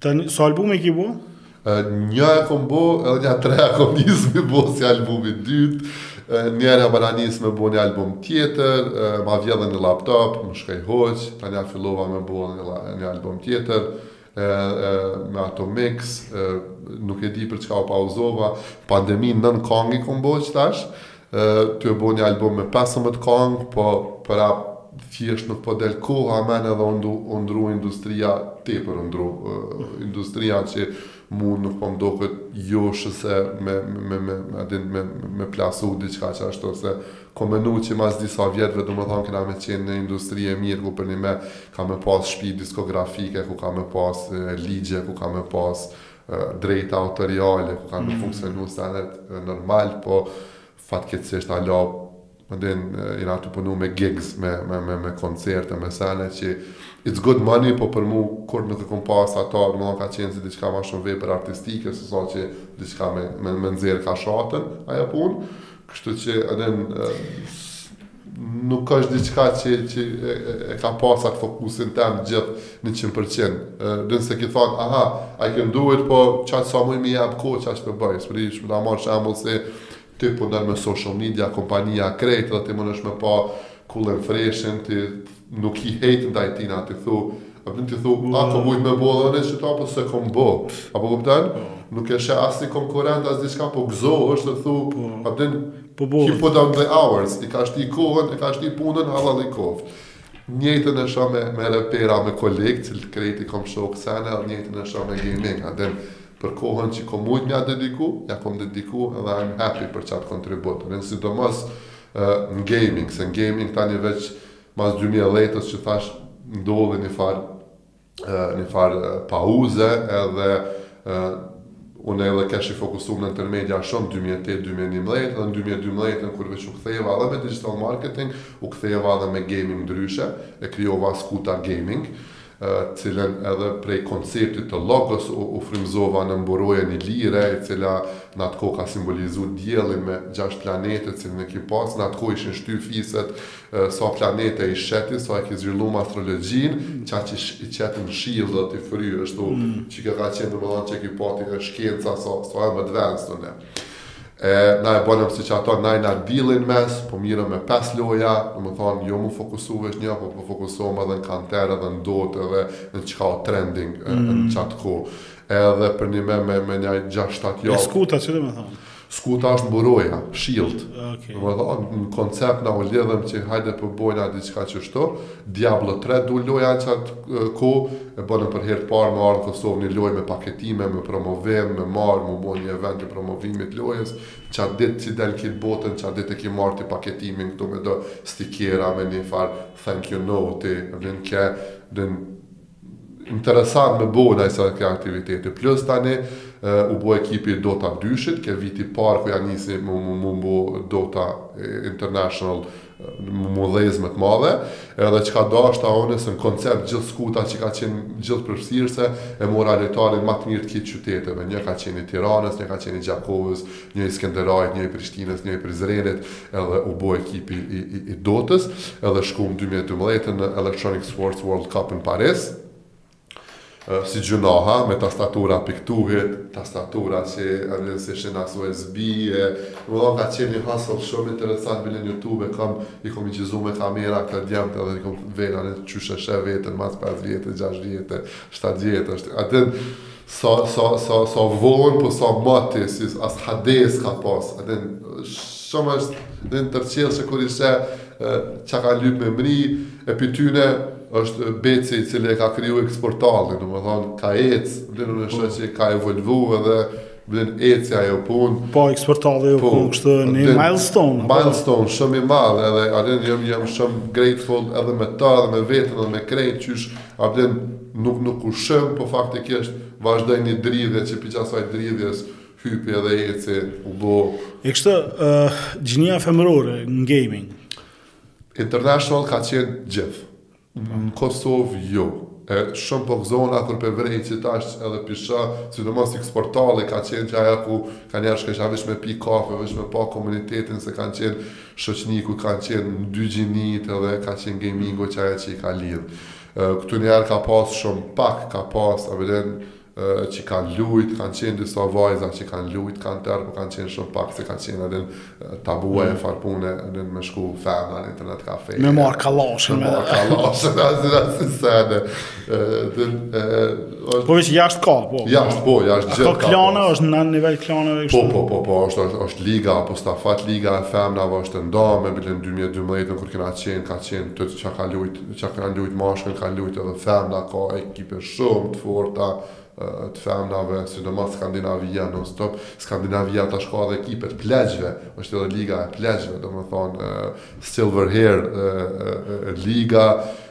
Tani, sa albume ki bo? Nja e kom bo, edhe nja tre i kom nis me bo si albumi i dytë. Njëherë e pata nis me bo një album tjetër, ma vjedhin një laptop, më shkoi huq, tani fillova me bo një album tjetër, me ato mix, nuk e di për çka u pauzova, pandemi nja kangë i kom bo qetash, Ty e bo një album me pesëmbëdhjetë këngë po prap thjesht nuk po del koha, man, edhe u ndu u ndru industria tepër u ndru industria që mu nuk po m'doket joshëse me me me a din me me plasu diçka që ashtu se kom menu që mas disa vjetëve domethonë kena me qenë në industri e mirë ku përnjime ka me pas shpi diskografike ku ka me pas ligje ku ka me pas drejta autoriale ku ka me funksionu senet normal, po fatkeqësisht hala, a din, jena tu punu me gigs, me, me, me, me koncerte, me sene që it's good money, po për mu kurrë nuk e kom pas ato, domethonë ka qenë si diçka ma shumë vepër artistike, sesa që diçka me, me, me nxjerr kafshatën, ajo punë, Kështu që a din nuk është diçka që që e, e ka pas at fokusin tem gjithë 100%. A din se ki thon, aha, ajo çka duhet po qaq sa muj me i jap kohë qaq të baj. Për shembull, ta marr shembull si ti punon me social media kompania krejt dhe ti munesh me pa Kullin, Freshin ti Nuk ki hate ndaj tijna ti thu a din ti thu ah kom mujt me bo edhe un qito apo s'e kom bo a po kupton nuk e sheh as si konkurrent as diçka po gëzohesh dhe thu a din he put on the hours i ka shti kohën e ka shti punën hallall i koft njëjtën e shoh me me repera me kolegë që krejt i kom shok sene edhe njëjtën e shoh me gaming a din për kohën që kom mujt mja dediku ja kom dediku edhe I'm happy për qat kontribut a din sidomos Ë në gaming, se në gaming tani veç mas dy mijë e dhjetës që thash ndodhi një farë ë një farë pauze edhe ë unë edhe kesh i fokusum në Intermedia shumë dy mijë e tetë, dy mijë e njëmbëdhjetë dhe në dy mijë e dymbëdhjetën kur veç u ktheva edhe me digital marketing, u ktheva edhe me gaming ndryshe, e krijova Skuta Gaming. të cilën edhe prej konceptit të logos u frymëzova në mburojën ilire, e cila në atë kohë ka simbolizu diellin me gjashtë planetet cilën e ki pas, në atë kohë ishin shty fiset sa planete i sheh ti, sa e ki zhvillu astrologjinë, çaq i qet në shield e t'i fry, ështu që kjo ka qenë domethënë që e ki pa ti shkenca sa sa e ma advanced te ne. E, na e bonëm si qato, na i na dilin mes, po mirrem me pesë loja, domethënë, jo m'u fokusu veç në një, po po fokusohem edhe në Counter, edhe në Dotë, edhe në çka o trending, mm. në qat kohë. Edhe përnime, me, me një 6-7 jo. E Skuta, çka domethënë? Skuta është mburoja, shield. Okay. Domethënë, në koncept na u lidhëm që hajde po bojna diçka qështu, Diablo tre dul loja e çat kohë e bona për herë të parë me ardhë në Kosovë një lojë me paketime me promovim me marrë m'u bo një event i promovimit lojës çat ditë si del krejt botën çat ditë e ki marrë ti paketimin këtu me do stikera me ni farë thank you note a din ke a din Interesant me bo naj sa kjo aktiviteti plus tani u bo ekipi i Dota dyshit ke viti i parë ku ja nisi mu mu mu bo Dota International m'u dhezë me të madhe edhe çka deshta unë se në koncept gjithë Skuta që ka qenë gjithëpërfshirëse e mora lojtarin ma të mirë të krejt qyteteve një ka qenë i Tiranës një ka qenë i Gjakovës Një i Skenderajit, një i Prishtinës, një i Prizrenit edhe u bo ekipi i Dotës, edhe shkum në dy mijë e dymbëdhjetë në Electronic Sports World Cup në Paris, si gjynaha, me tastatura piktuhi, tastatura që edhe s'ishin as USB, domethënë ka qenë një hustle shumë interesant, bile në YouTube, kam, i kom inçizu me kamera, këta djemtë edhe i kom vetë, a din qysh e sheh veten, mas 5 vjet, 6 vjet, 7 vjet, është, a din, Sa sa sa sa vonë po sa mati si as headset s'ka pas edhe shumë është edhe të rrëqeth se kur i sheh çka ka lyp me mrri e prej tyne është Beci i cili e ka kriju X Portalin domethënë ka ec a din po. shoqë ka evolvu edhe a din eci ajo punë po X Portali jo po, punë kështu një milestone po. milestone shumë i madh edhe a din jam, jam shumë grateful edhe me ta edhe me veten edhe me krejt qysh A din nuk nuk u shemb po faktikisht vazhdoi një dridhje që prej qasaj dridhjes hypi edhe eci u bo. E kështu ë gjinia femërore në gaming. International ka qenë gjithë. Në Kosovë jo. E shumë po gëzohna kur po vërej që tash edhe pisha, sidomos X Portali ka qenë qajo ku kanë ardhë çika veç me pi kafe, veç me pa komunitetin se kanë qenë Shoqni ku kanë qenë dy gjinitë edhe kanë qenë gamingu qajo që i ka lidh. Këtu njiherë ka pas shum pak ka pas a e din që kanë lujt, kanë qenë disa vajza që kanë lujt kanter, po kanë qenë shum pak se kanë qenë edhe tabu ajo far pune edhe me shku femra në internet cafe. Me marr kallashin. Me marr kallashin, asnjë sene. Po veç jashtë ka, po. Jashtë, po, jashtë gjithë ka. Ka klana, është në nivel klana dhe kështë? Po, po, po, po, është, është, është liga, apostafat liga e femnave, është e ndame, bile n'2012-n kur kena qenë, ka qenë, qaq ka lujt, që ka lujt mashkull, ka lujt edhe femna, ka ekipe shumë të forta, të femnave, sidomos Skandinavia, non stop, Skandinavia tash ka edhe ekipe të pleqve, është edhe liga e pleqve, domethonë, Silver Hair, liga,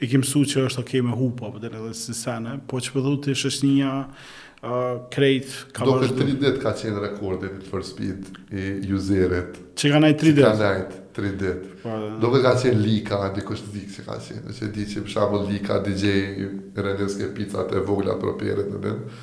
E ke mësu që është ok me hup a po din edhe ksi sene, po ç'po thu ti shoqnia krejt ka vazhdu. Diku tri ditë ka qenë rekordi Need for Speed i juzerit. Që ka nejt tri ditë. Që ka nejt tri ditë. Diku ka qenë Lika, dikush e di që ka qenë, nëse e di që për shembull Lika DJ i Renews ke picat e vogla për operit në vend.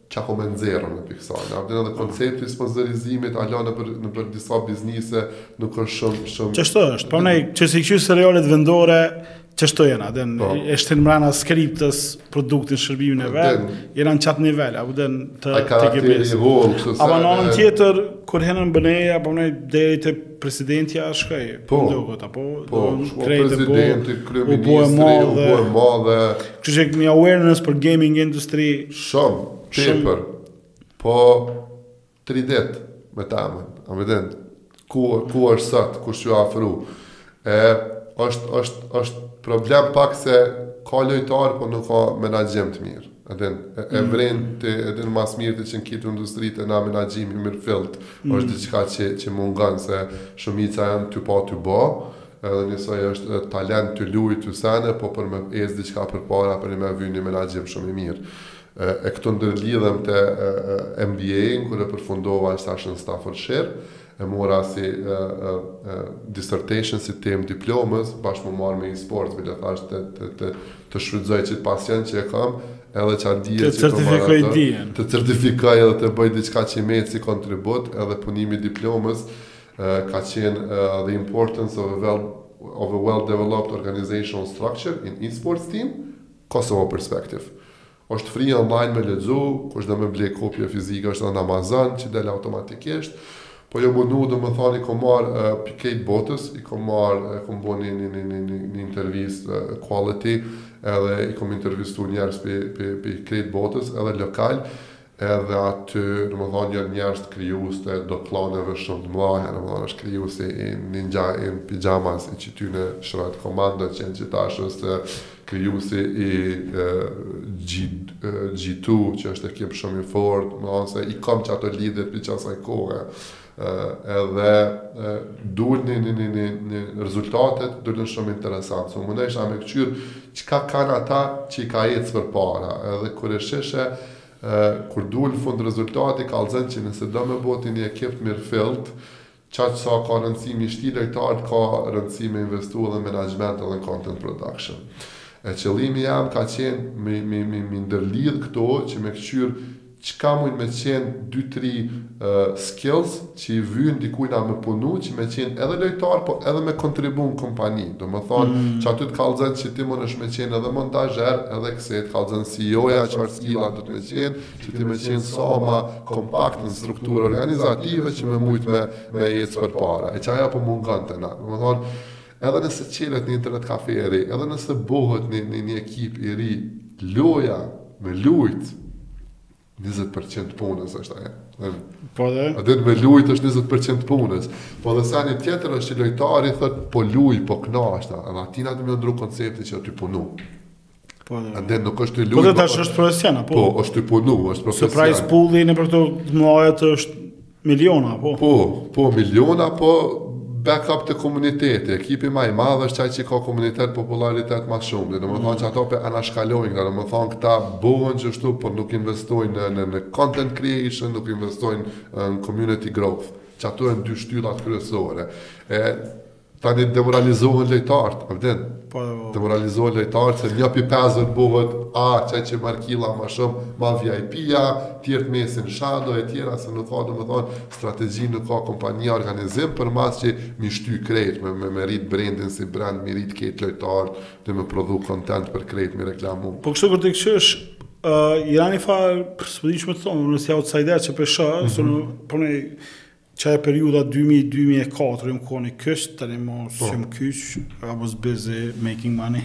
Çka po me nxerr në pikë se, a din, edhe koncepti i sponsorizimit, ala nëpër nëpër disa biznese, nuk është shumë shumë. Qashtu është. Pamë najçë si qysh serialet vendore, qashtu jena, a din? Po. E shtin mbrana skriptës, produktin, shërbimin e po, vet, jena në qat nivel, a po din të të gjesh. Ai ka një rol kështu sa. Apo në anën tjetër, kur e honëm në Bienalja, apo në deri të Presidentja shkoi, po, po ndërkohë, apo po, do shko krejtë, po, presidenti, po, kryeministri, u bo e madhe. Kështu që një awareness për gaming industry... Shumë, tepër, po tri ditë me taman, a po din, ku, ku është sot, kurgjo afër. E, është, është, është problem pak se ka lojtarë, po nuk ka menaxhim të mirë. Edhe e din ti, e din ma s'miri ti që në këto industritë tona menaxhimi i mirëfilltë, mm. është diçka që, që mungan se shumica janë tu e pa tu e bo, edhe njësoj është talent tu lujt ty sene, po për me ec diçka përpara, për me, vyn një menaxhim shumë i mirë. E, e këtu ndërlidhem te MBA-n, kur e përfundova tash në Staffordshire, E mora si dissertation, si temë diplomës, bash me u marrë me e-sports, bile thashë të, të, të, të shfrytëzoj qit pasion që e kam, edhe qatë dije që kam marrë ato, dijen. të certifikoj edhe të bëj diçka që i met si kontribut, edhe punimi i diplomës, ka qenë uh, the importance of a well of a well developed organizational structure in e-sports team Kosovo perspective. Është free online me lexu, kush do me ble kopje fizike është në Amazon që del automatikisht, po jo bonu domethënë i kom marr pi krejt botës, i kom marr e kom bo ni ni ni ni ni intervistë quality edhe i kom intervistu njerz pi pi pi krejt botës edhe lokal edhe aty domethënë janë njerëzt krijues të do klaneve shumë të mëdha domethënë është krijuesi i Ninjas in Pyjamas i qityne Schroet Kommando që janë gjithashtu është krijuesi i G2 që është ekip shumë i fortë domethënë se i kam qato lidhjet prej qasaj kohe edhe dulën një një një një një rezultatet dulën shumë interesant so munsha me këqyr qka kanë ata që i ka ec përpara edhe kur e shihshe kur dulën në fund rezultati kallxon që nëse do me bo ti një ekip të mirë fillt qaq sa ka rëndësi me i shti lojtarët ka rëndësi me investu edhe në management edhe në content production e qëllimi jem ka qenë me, me, me, me ndërlidh këto që me këqyr Qka mujn me qen dy tri skills që i vyjn dikujna me punu që me qen edhe lojtar po edhe me kontribu në kompani domethën që aty të kallxon që ti munesh me qen edhe montazher edhe kse të kallxon CEO-ja qfar skilla duhet me qen që ti me qen sa ma kompakt në struktur organizative që me mujt me me ec përpara e që ajo po mungonte na domethën Edhe nëse çelet një internet kafe i ri, edhe nëse bohet një një një ekip i ri, loja me lujt 20% punës është ajo. Po dhe? A din me lujt është 20% punës. Po dhe seni tjetër është që lojtari thot po luj, po knaqna, edhe atina duhet me ndrru koncepti që a tu punu. Po, dhe... Ande nuk është tu lujt... Po dhe tash është profesion, apo? Po, është tu punu, është profesion. Se prize pool-i nëpër të mëllohet është miliona, apo? Po, po, miliona, po backup te komuniteti, ekipi ma i madhë është qaj që ka komunitet popularitet ma shumë, domethënë qato po i anashkalojnë, domethënë këta bohen qeshtu, por nuk investojnë në, në, në content creation, nuk investojnë në community growth, qato janë dy shtyllat kryesore. E, Tani demoralizohen lojtarët, a din? Po. Demoralizohen lojtarët se njo pi pesve bohet a qaj që merr killa më shumë, MVP-ja, tjerët mesin shadow e tjera se nuk ka domethënë strategji, nuk ka kompania organizim përmas që mi shty krejt me me me rrit brendin si brend, mi rrit krejt lojtarët dhe me prodhu kontent për krejt, me reklamu. Po kështu kur t'i kqyrsh Uh, Irani fa, s'po di ç'me të thonë, unë si outsider që po shoh, mm -hmm. sono, po ne Qajo periudha dy mijë dy mijë e katër jam kon i kyç tani më po. s'jom kyç I was busy making money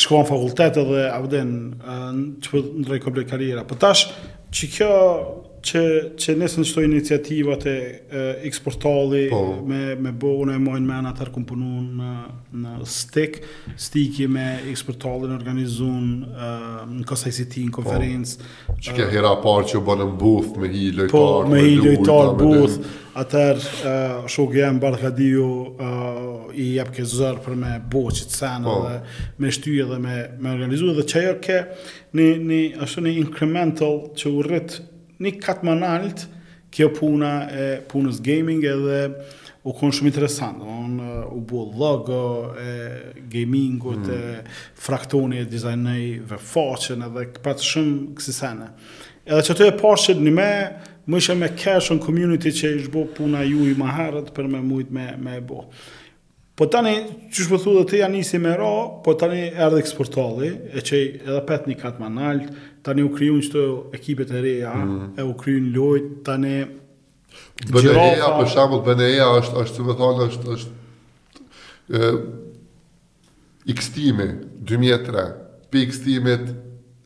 shkuam fakultet edhe a din që për po ndroj komple karriera por po tash qekjo që që nisën qeto iniciativat e XPortal-it po. me me bo e maj n'men atëherë kom punu në në STIKK STIKK-u me XPortal-in organizuan në KosICT në po. konferencë Çky ke hera parë që u bo në booth me hi lojtarë, po, me hi lojtarë, booth, atëherë shok jam barkadiju i jap, ke zor për me bo qeto sene po. dhe me shty edhe me, me organizu dhe që ajo ke një, një, ashtu një incremental që u rrit një kat ma nalt Kjo puna e punës gaming edhe u konë shumë interesant, edhe u bo logo e gamingut, mm. e fraktoni e dizajnoi edhe faqen edhe ke pas shumë kësi sene. Edhe çaty e pashë që një, me u mishu me, kesh në community që ish bo puna ju i ma herët për me mujt me, me e bo. Po tani, qysh po thu dhe ti, ja nisi me ra, po tani erdhi eksportali, e çoi edhe apet një kat ma nalt, tani u krijun qëto ekipet e reja, mm. e u krijun lojët, tani... BNE-ja, për shembull, BNE-ja, është, është, me thonë, është, është, e, Xtime, 2003, prej Xtime,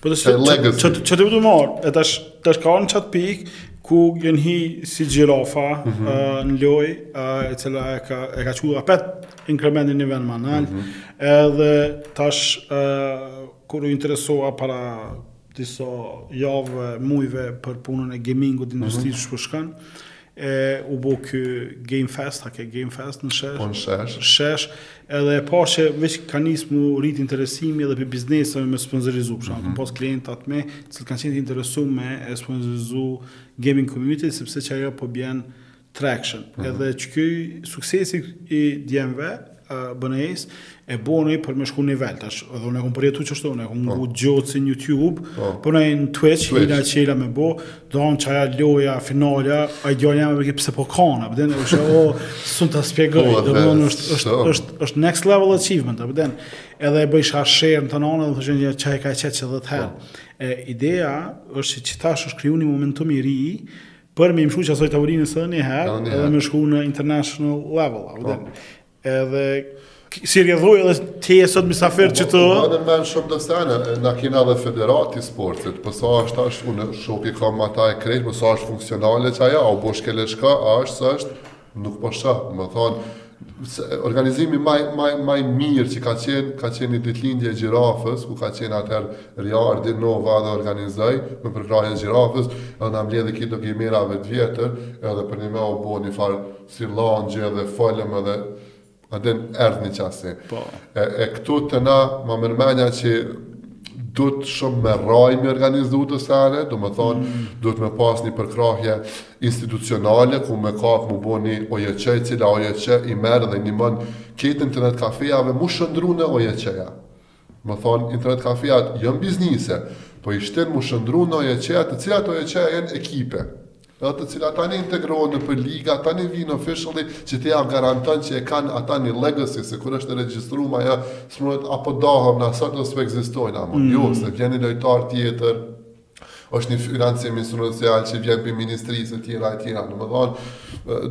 Po të shkoj çat çat të mor, e tash tash ka një çat pikë ku jan hi si Gjirafa mm -hmm. uh, në loj, uh, e cila e ka e ka çu apet inkrementin nivel ma nalt. Mm -hmm. Edhe tash uh, kur u interesova para disa javëve, muajve për punën e gamingut, industrisë mm -hmm. shpëshkan, e u bo ky Game Fest, a ke Game Fest në Shesh? Po në Shesh. Shesh, edhe e pashë që veç ka nisë m'u rrit interesimi edhe pi bizneseve me sponsorizu, për shembull, mm -hmm. pas klientat, të cilët kanë qenë të interesum me e sponsorizu gaming community, sepse qajo po bjen traction. Mm -hmm. Edhe qiky suksesi i djemve, BNE-s, e bon për me shku nivel, tash, edhe unë e kom përjetu qashtu, unë e kom ngu po. gjotë si YouTube, po. po në e në Twitch, i në qela me bo, domethënë qajo loja, finalja, a i gjallë jam e përke se po kajna, për nder, është, o, s'un ta shpjegoj, po, domethënë është, është, është, është next level achievement, për nder, edhe e bojsha share në tana anët, dhe të gjenë një qaj ka qetë që dhe të herë. Ideja është që tash është kriju një momentum i ri, Për me i mshu qasaj tavolinës edhe një herë, edhe, edhe me shku në international level, a vëdhe. Po. Edhe, si rrjedhojë edhe ti je sot mysafir qetu... Po, domethënë shumë sene, na kena edhe federatë t'e-sportit, por s'po është ashtu, unë shokë i kam ata e krejt, por s'po është funksionale qajo, o bo shkele shka, ashtë, është, Nuk po shoh, domethënë organizimi ma ma ma i mirë që ka qenë, ka qenë një ditëlindje e Gjirafës, ku ka qenë atëherë Riard dhe Nova dhe organizoi me përkrahje të Gjirafës, edhe na mbledhi kta do gejmera të vjetër, edhe për nime u bë një farë si lançi edhe folëm edhe Aty erdhi një qasi. Po. E, e këtu t'na ma merr mendja që duhet shumë me ra me organizu do sene, do më thonë, mm. duhet me pas një përkrahje institucionale, ku me ka m'u bo një OJQ, cila OJQ i merr dhe ndihmon kta internet kafejave, m'u shndërru në OJQ-ja. Më thonë internet kafeat janë biznise, po i shtin mu shëndru në OJQ-a të cilat OJQ-a janë ekipe, edhe të cilat tani integrohen nëpër liga, tani vijnë officially që t'ja garanton që e kanë ata një legacy, se kur është e regjistrume ajo s'varet a po dahem na sot ose po ekzistojnë apo jo, se vjen një lojtar tjetër, Është një financim institucional që vjen prej ministrisë e tjera e tjera, domethonë,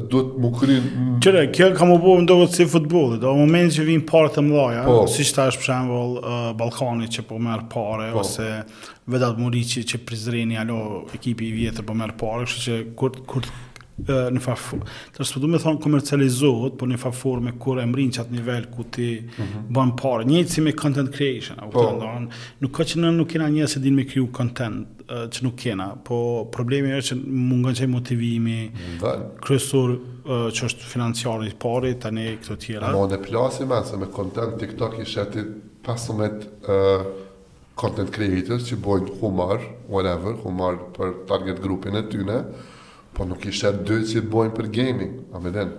duhet m'u kriju... Qyre, kjo ka m'u bo ndoshta si futbolit, n'momentin që vijnë paret e mdhaja, po. siç është për shembull uh, Ballkani që po merr pare, po. ose Vedat Muriqi që Prizreni, ala ekipi i vjetër po merr pare, kështu që kur, kur në fa të është për domethonë komercializohet, por në far forme kur e mrrin qat nivel ku ti mm -hmm. ban pare, njëjtë si me content creation, a po. Domethonë, nuk ka që na nuk kena njerëz që dinë me kriju content uh, që nuk kena, po problemi është që mungon qaj motivimi, Dal. kryesor uh, që është financiari i pari, tani këto tjera. Mo në plasi me, se me content TikTok i sheh ti 15 uh, Content creators që bojnë humor, whatever, humor për target grupin e tyne, po nuk i sheh dy që bojnë për gaming, a e din.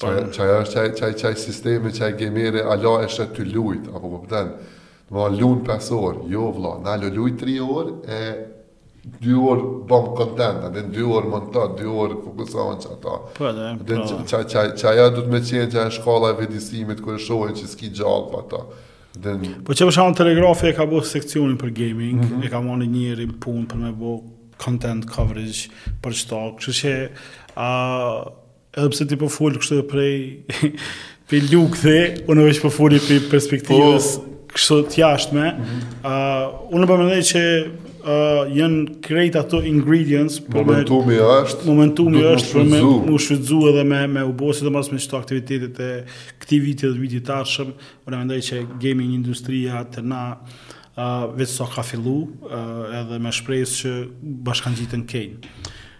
Qaj, qaj është qaj, qaj, qaj sistemi, qaj gameri, ala e sheh tu lujt, apo po pëten. A lun 5 orë, jo vlla, nalu, luj 3 orë, e dy orë bon kontent, a din dy orë monto, dy orë fokusohu n'qato. Po edhe, po. Din qajo duhet me qenë qajo shkalla e vetëdijesimit kur e shohin që s'ki gjallë pa to. Din. Po qe për shembull Telegrafi e ka bo seksionin për gaming, mm -hmm. e ka marrë një njeri n'punë për me bo content coverage për qeto, kështu që a Edhe pse ti po fol kështu e prej pej lukthi, unë veç po foli pej perspektivës po. kështu të jashtme. Ëh, mm -hmm. uh, unë po mendoj që uh, janë krejt ato ingredients për po momentumi me, është. Momentumi është për me u shfrytzu edhe me me u bo sidomos me qeto aktivitetet e këtij viti dhe vitit të ardhshëm. Unë mendoj që gaming industria te na uh, veç sa ka fillu uh, edhe me shpresë që bashkangjiten kejnë.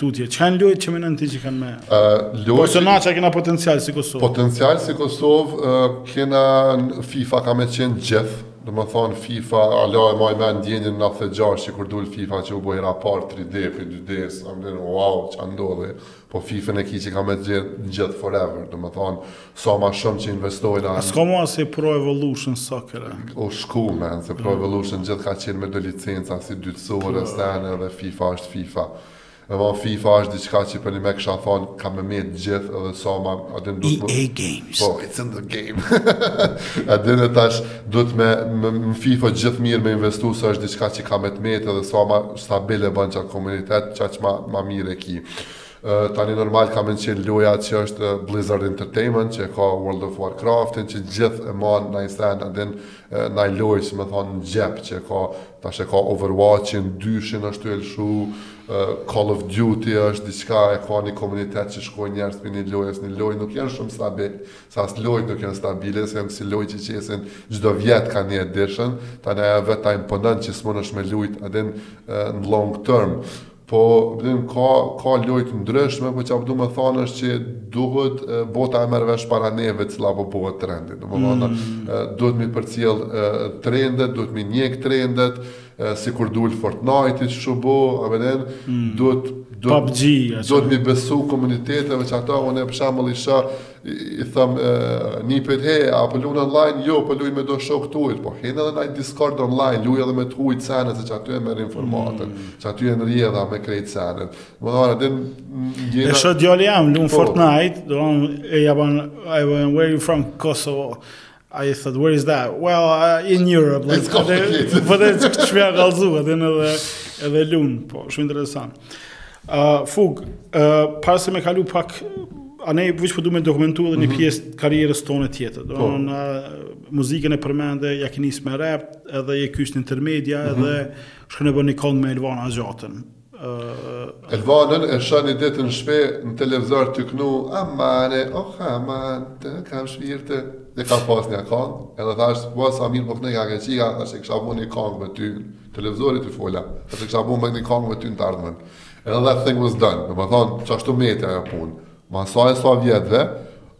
Tutje, çka janë lojtë që menon ti që kanë me... Po se na që kena potencial si Kosovë? Potencial si Kosovë, kena FIFA ka me qenë gjithë, domethonë FIFA, ala e maj men ndjenjën në 96 që kur dul FIFA që u bo hera e parë 3D, 2D, së më wow, çka ndodhi, po FIFA-n e ki që ka me qenë gjithë forever, domethonë, Sa ma shumë që investojnë anë... A s'ka ma se Pro Evolution Soccer, e? O shku, men, se Pro Evolution gjithë ka qenë me do licenca si dytësore, tani dhe FIFA është FIFA. Ama FIFA është diçka që përnime kisha thonë, ka me metë gjithë edhe sa ma... EA Games. Po, it's in the game. A din e tash, duhet me, me FIFA gjithë mirë me investu, se është diçka që ka me metë edhe sa ma stabile e bon qat komunitet, qaq ma, ma mirë e ki. Tani normal kam me qenë loja që është Blizzard Entertainment, që e ka World of Warcraftin, që gjith e man naj sen, adin naj lojë, si me thonë, në xhep, që ka, tash e ka Overwatchin, dyshin është tu e lshu, Call of Duty është diçka, e ka një komunitet që shkojnë njerës për një lojë, një lojë nuk janë shumë stabil, se as lojët nuk janë stabile, se janë si lojë që qesin çdo vjet ka një edition, tani aja vetë ta imponën që s'munesh me lujt, adin në long term, Po e din ka ka lojë të ndryshme, po çfarë po du me thanë është që duhet bota e merr vesh para neve cila po bëhet trendi. Domethënë mm. duhet mi përcjell trendet, duhet mi njek trendet, sikur dul Fortnite-i ç'u bo, a e din mm. duhet duhet PUBG, duhet mi besu komuniteteve që ata unë për shembull isha I thom nipit, he, a po lunë online? Jo, po luj me do shok t'ujt, po hin edhe naj Discord online, luj edhe me t'ujt e sene, se qaty e merr informatën, mm. qaty je në rrjedha me krejt scenën. Edhe a e din... Gjena... E shoh djali jem, lunë po. Fortnite, do të, hi, where are you from? Kosovo? Ai tha, where is that? Well, uh, in Europe. Like, it's complicated. Po edhe qysh po ja kallzu, edhe në dhe, edhe lunë, po, shumë interesant. Uh, Fug, uh, para se me kalu pak, a ne veç po du me dokumentu edhe një mm -hmm. pjesë karierës tonë tjetër. Do, po. në uh, muzikën e përmende, ja ke nis me rap, edhe je kyç në Intermedia, mm -hmm. edhe shku e ke bo një kongë me Elvana Gjatën. Elvanën e shoh një ditë në shpi në televizor tu knu Amane, o oh, aman, të kam shpirt e Dhe ka pas një kongë Edhe thash po sa mirë po kneka kjo çika Thash e kisha bo një kongë me ty Televizorit tu i fol Thash e kisha bo me një kongë me ty në të ardhmen Edhe that thing was done Domethonë qashtu met ajo punë Mas sa e sa vjetëve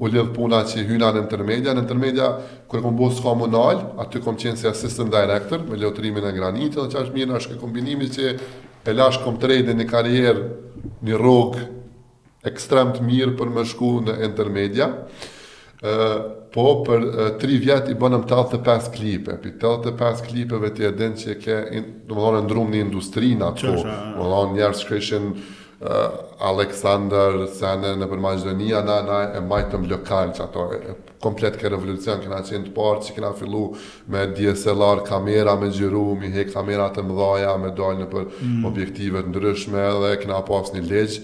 u lidh puna që hyna në Intermedia, në Intermedia kur e kom bo s'kom u nal, aty kom qenë si assistant director me Leotrimin e Granit edhe ç'asht mirë ashtë ke kombinimi që e lash Comtrade-in një karrierë një rrogë ekstrem t'mirë për me shku në Intermedia. Po për tri vjet i bënëm 85 klipe, prej 85 klipeve ti e din që ke, domethonë, ndrrum një industri në atë kohë, domethonë, njerëz shkrishin uh, Aleksander, sene, nëpër Maqedoni a, na, na e majtëm lokal qato, e, komplet ke revolucion, kena qenë të parë që kena fillu me DSLR kamera, me xhiru, mi hek kamerat e mëdhaja, me dalë nëpër mm. objektive t'ndryshme, dhe kena pas një ligj,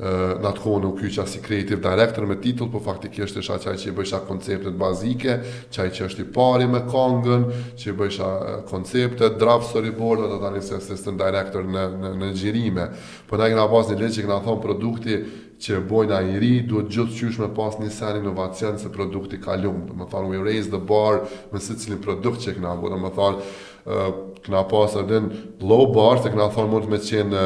Në atë kohë unë u kyça si creative director me titull, por faktikisht isha qaj që i bëjsha konceptet bazike, qaj që është i pari me kangën, që i bëjsha konceptet, draft storyboard edhe tani si assistant director në në xhirime. Po na e kena pas një ligj që kena thonë produkti që e bojna i ri duhet gjithqysh me pas një sen inovacion se produkti i kalum, domethënë we raise the bar me secilin produkt që e kena bo, domethënë kena pas edhe low bar, se kena thonë mund me qenë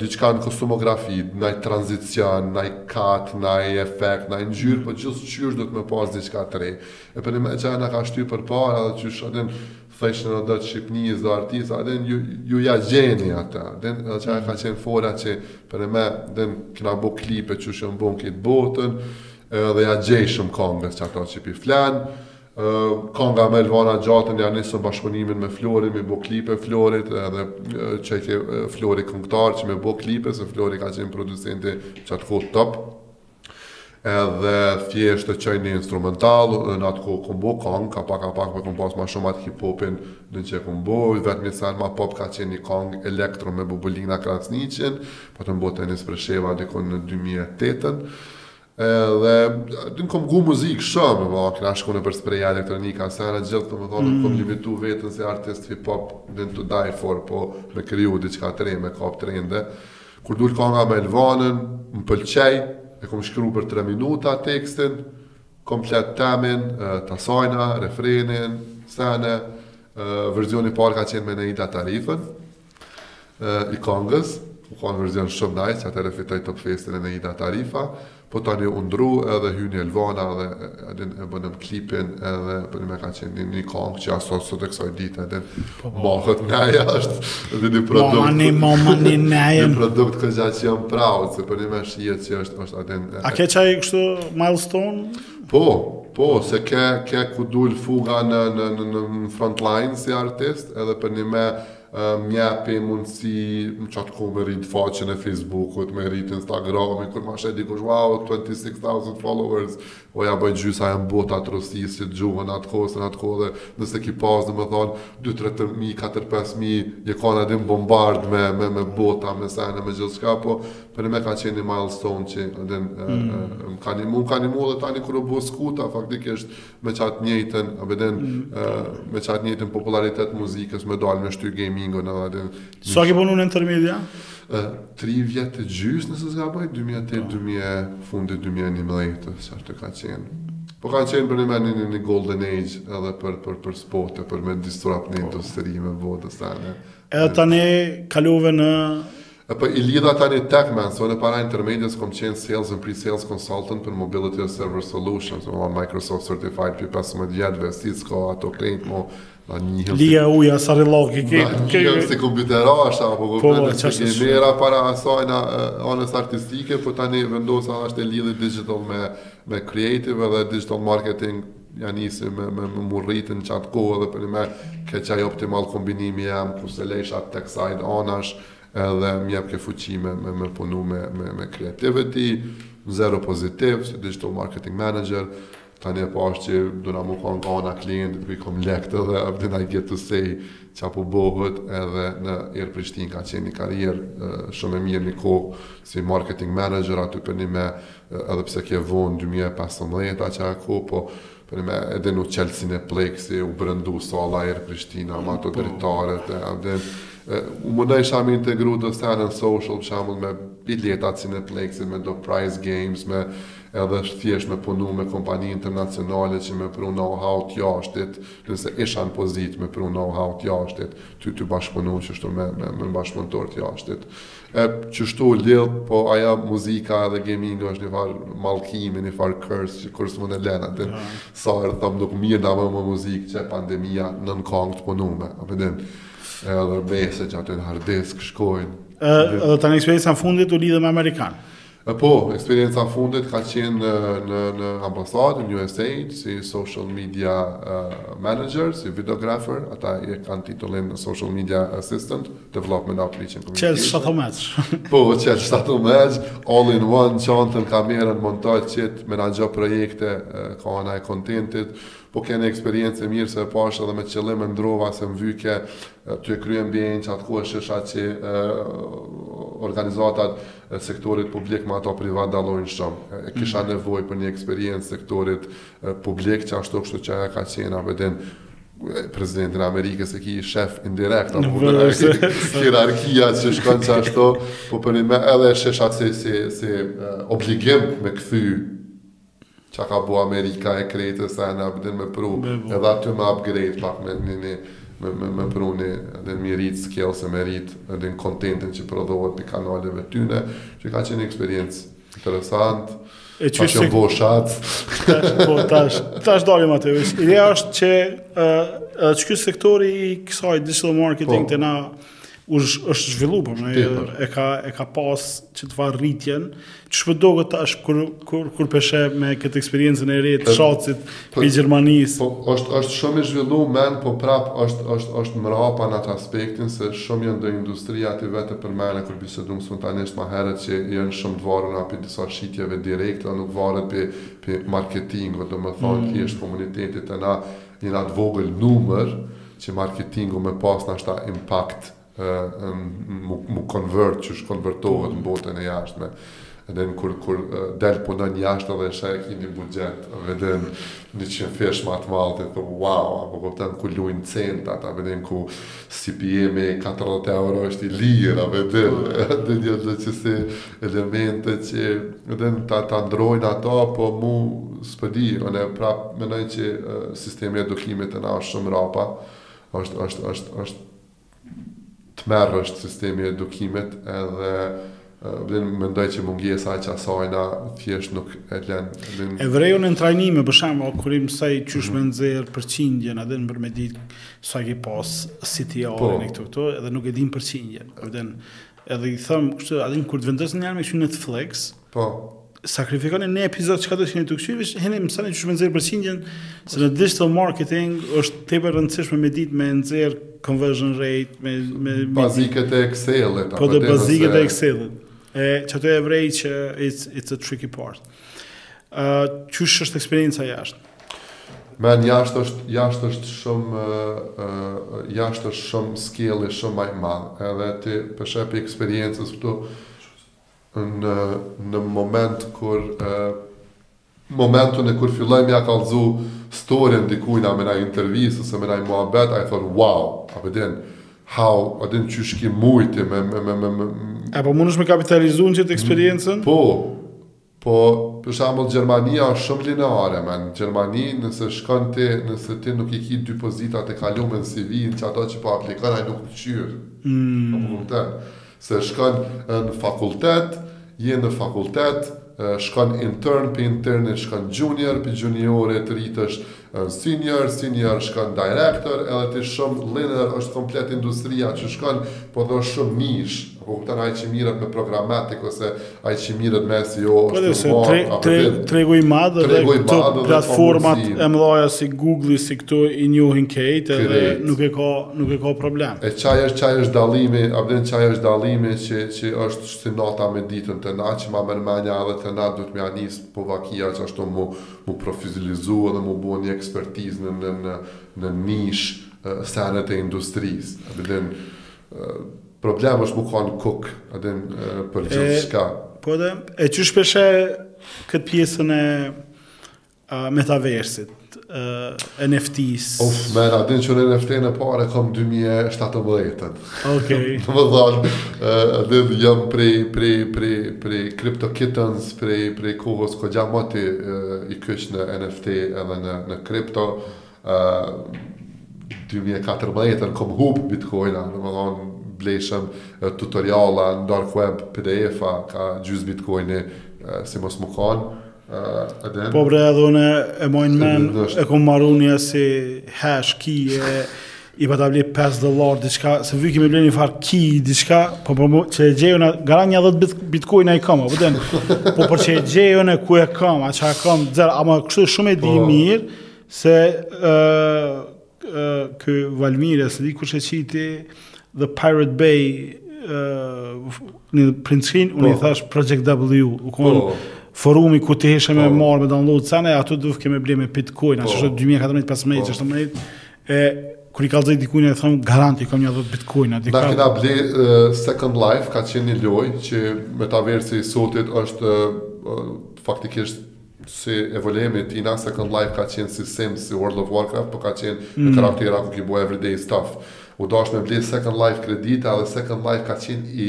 diçka në kostumografi, naj tranzicion, naj kat, naj efekt, naj ngjyrë, po gjithqysh do të me pasë diçka të re. E për mu me qenë na ka shty përpara dhe qysh edhe më the shumë do të Shqipnisë dhe artista, edhe ju, ju ja gjeni ata, edhe në që anë ka qenë fora që për mu edhe kena bo klipe qysh u bon në këtë botën, edhe ja gjej shumë kongës qato që pi flenë, Kanga me Elvana Gjatën ja nisë bashkëpunimin me Florin mi bo klipe Florit edhe qe ke Flori këngëtar që mi bo klipe se Flori ka qenë producenti qatë kohë top edhe thjesht të çojke një instrumental në atë kohë kem bo kongë ka pak a pak po kem pas ma shumë atë hip hopin edhe që kem bo vetë një sen ma pop ka qenë një kongë elektro me Bubulina Krasniqen po të bo Tenis Presheva dikun në 2008 Edhe kom ngu muzikë shumë, po kena shku nëpër Spray-a elektronika, se gjithë, domethonë, s'e kom limitu vetën si artist hip-hop, do or die for, po me kriju diçka të re, me kap trende. Kur dul kanga me Elvanën, më pëlqej, e kom shkru për 3 minuta tekstin, komplet temin, tasajna, refrenin, sene, verzioni i parë ka qenë me Eneida Tarifën, i kongës, u kanë verzion shumë nice, që atëherë fitoj Top Festin Eneida Tarifa, po tani u ndru edhe hyni Elvana dhe edhe e bënëm klipin edhe për mu ka qenë një, një kongë që a sot sot e kësaj dite edhe po, po. mbahet naja është edhe një produkt mamani, mamani neja një produkt Kënë gjatë që jam proud se për mu me shijet që është është edhe a ke qaj kështu milestone? po, po, se qe, qe ku dul Fugaa në, në, në, në front line si artist edhe për mu Më jepke mundësi në qatë kohë me rritë faqen e Facebookut, me rritë Instagramin, kur ma sheh dikush, wow, 26 thousand followers, o ja bojnë gjysa jan bota, trusi si të gjuhen atë kohë, se në atë kohë edhe nëse ki pas, domethonë, 2-3 mi, 4-5 mi, jon kanë edhe më bombard me, me, me bota, me sene, me gjithçka, po për mu ka qenë një milestone që, edhe, mm. më ka nimu, ka nimu edhe tani kur u bo skuta, faktikisht, me qatë njëjtën, edhe mm. me qatë njëjtën popullaritet muzikës me dalë me shty gamingun edhe atë. Sa ke punu në Entermedia? Ë 3 vjet e gjys nëse s'gaboj 2008 2000 fundi 2011 saktë ka qenë. Po ka qenë për mu një një golden age edhe për, për, për spote, për me disrupt një po. industri me botës tanë. Edhe tani kaluve në E po i lidha tani tech-in, se unë para Entermedias kom qenë sales and pre-sales consultant për Mobility and Server Solutions, domethënë Microsoft Certified prej pesëmbëdhjetë vjetve, Cisco, ato krejt mo, na njihen si Lija uja sarillaki ke na ke njihen si kompjuterasha, apo Po, kupton, si ç'është është. gamera para asajna e, anës artistike, po tani vendosa ashtu e lidhi digital me me creative edhe digital marketing Ja nisi me me me m'u rrit në qatë kohë dhe për me ke qaj optimal kombinimi jam kur s'e lejsha të kësaj anash edhe m'jepke fuqi me me me punu me me me kreativitet. Zero Pozitiv si digital marketing manager tani e pash që do na më kanë nga ana klientit ku i kom lekt dhe abdi na get to say qa po bohët edhe në Air Prishtin ka qenë një karrierë shumë e mirë një kohë si marketing manager aty për një me Edhe pse ke vonë dy mijë e pesëmbëdhjetë qajo kohë po tani me e din u çel Cineplexxi, u brendu salla Air Prishtina, me ato dritaret, e a din. U munojsha me integru do sene në social, për shembull me bileta t'Cineplexxit, me do prize games, me edhe është thjesht me punu me kompani internacionale që me pru know-how të jashtit, nëse isha në pozitë me pru know-how të jashtit, ty tu bashkëpunu qështu me, me, me bashkëpunëtor të jashtit. E qështu u lidh, po ajo muzika edhe gamingu është një farë mallkimi, një farë curse që kurrë s'mun e len, a din. Sa herë thom nuk mirrna mo me muzikë që pandemia nën kangë të punume, a pe din. Edhe besa qato në hard disk shkojnë. Edhe tani eksperienca e fundit u lidhe me Amerikanë. E po, eksperienca e fundit ka qenë në në në ambasadë në USAID si social media manager, si videographer, ata e kanë titullin social media assistant, development outreach and communication. Çel shtatomec. po, çel shtatomec, all in one, çantën, kamerën, monto qet, menaxho projekte, kah ana e kontentit, po ke një eksperiencë e mirë se e pashë edhe me qëllim e ndrova se më vyke, ty e kry MBA-në që atë kohë e shihsha që organizatat e sektorit publik me ato private dallojnë shumë e kisha nevojë për një eksperiencë t'sektorit publik që ashtu kështu që ajo ka qenë a pe din presidentin e Amerikës e ki shef indirekt apo po hierarkia që shkon që ashtu po për një me edhe e shihsha si, si, si obligim me kthy Çka ka bo Amerika e krejt sene a din me pru edhe aty me upgrade pak me ni ni me pru ni edhe me i rrit skills e me rrit edhe kontentin që prodhohet pej kanaleve t'tyne që ka qenë një eksperiencë interesant tash jam bo shat tash po tash tash dalim aty ideja është që edhe qeky sektori i kësaj digital marketing po. te na U është zhvillu, po, pra e ka e ka pas qatë farë rritjen. Qysh po t'doket tash kur kur kur pe sheh me këtë eksperiencën e re të Shatzit po, i Gjermanisë. Po është është shumë i zhvillu, men, po prap është është është mrapa në atë aspektin se shumë janë do industria aty vet përmene kur bisedum spontanisht ma herët që janë shumë të varen pej disa shitjeve direkte, nuk varet pej pej marketingut, domethënë mm. thjesht komuniteti te na Jena të vogël numër që marketingu me pas nashta impact mu konvert qysh konvertohet në botën e jashtme a din kur, kur del punon jashtë dhe sheh e ki një buxhet a din njëqind fish ma të madh edhe thu wow, a po kupton ku lujnë centat, a po din ku CPM-i katërdhjetë euro është i lirë, a po din, edhe janë do qësi elemente që a din ta, ta ndrojnë ato, po mu s'po di, unë prap menoj që sistemi edukimit te na është shumë mrapa, është, është, është, është tmerr është sistemi edukimit edhe A din mendoj që mungesa e qasaj na thjesht nuk e len a din... e vrej në trajnime për shembull kur kur i mësoj qysh mm -hmm. me nxjerr përqindjen a din për me ditë sa ki pas CTR-in po. këtu këtu edhe nuk e din përqindjen edhe i thom kështu a din kur të vendosni me kqyr Netflix po Sakrifikoni një epizod çka do që jeni tu kqyr, hini mësoni qysh me nxjerr përqindjen, se në digital marketing është tepër e rëndësishme me ditë me nxjerr conversion rate, me me baziket e Excel-it a po din baziket e Excel-it. E qato e vrej që it's it's a tricky part. Ë uh, qysh është eksperienca jashtë. Men jashtë është, jashtë është shumë, uh, jashtë është shumë scale-i, shumë ma i madh, edhe ti për shkak të eksperiencës këtu, në në moment kur momentin e kur filloj me ja kallxu storyn dikujna me naj intervistë ose me naj muhabet ai thot wow a po din how a din qysh ki mujti me me me me a po mundesh me kapitalizu këtë eksperiencën po po për shembull Gjermania është shumë lineare men Gjermani nëse shkon ti nëse ti nuk i ki dy pozitat e kalume në CV në qato që po aplikon ai nuk të kqyr mm. po kupton Se shkon në fakultet, je në fakultet, shkon intern, pi interni shkon junior, pi juniori të rritësh në senior, senior shkon director, edhe ti shum linear është komplet industria që shkon, po edhe osht shum niche, po kupton ai që mirret me programatik ose Ai që mirret me SEO është i madh, apo tre, tregu i madh dhe këto platformat e mëdha si Google, si këto i njohin krejt, edhe nuk e ka nuk e ka problem. E qaj është qaj është dallimi, a din qaj është dallimi që që është si nata me ditën te na që ma merr mendja edhe te na duhet me nis po vakia qashtu mu mu profilizu edhe mu bën një ekspertizë në në në niche senet e industrisë. A din Problem është mu kanë kuk, a din për gjithçka. Po de, e qysh po e sheh këtë pjesën e uh, metaversit, uh, NFTs. Uf, men a din unë NFT-në e parë e kom 2017-ën. Okej. Domethanë, a din jam prej, prej, prej, prej Crypto Kittens, prej, prej kohës, goxha moti i kyç në NFT edhe në, në Crypto. Ë dy mijë e katërmbëdhjetë unë kom hup bitcoina, domethënë bleshëm tutoriala në dark web, PDF-a, ka gjys bitcoini si mos me kanë. Uh, po bre edhe unë e maj n'men e kom marru një si hash key e i pata ble 5 dollar diçka se vyke me ble një farë key diçka po po që e gjej unë garant nja 10 bit, bitcoina i kam po, po për që e gjej unë ku e kam a që e kam dzer, ama kështu shumë e di po. mirë Se ky Valmiri, s'e di kush e qiti, The Pirate Bay, një print screen, unë i po. thash Project W, u konë, po. forumi ku ti hishe me po. marrë, me download sene, ato dufke me ble me Bitcoin, qashtu 2014, 2015, gjashtëmbëdhjetë, e, kur i ka dhëzë dikujnë, e thom, garant i kam nja dhetë Bitcoina dikun. Na kena ble Second Life, ka qenë një lojë, që metaversi i sotit është faktikisht Si evolvimi i Second Life ka qenë si Sims si World of Warcraft po ka qenë me karaktera ku ki bo everyday stuff u dasht me ble Second Life kredita dhe Second Life ka qenë i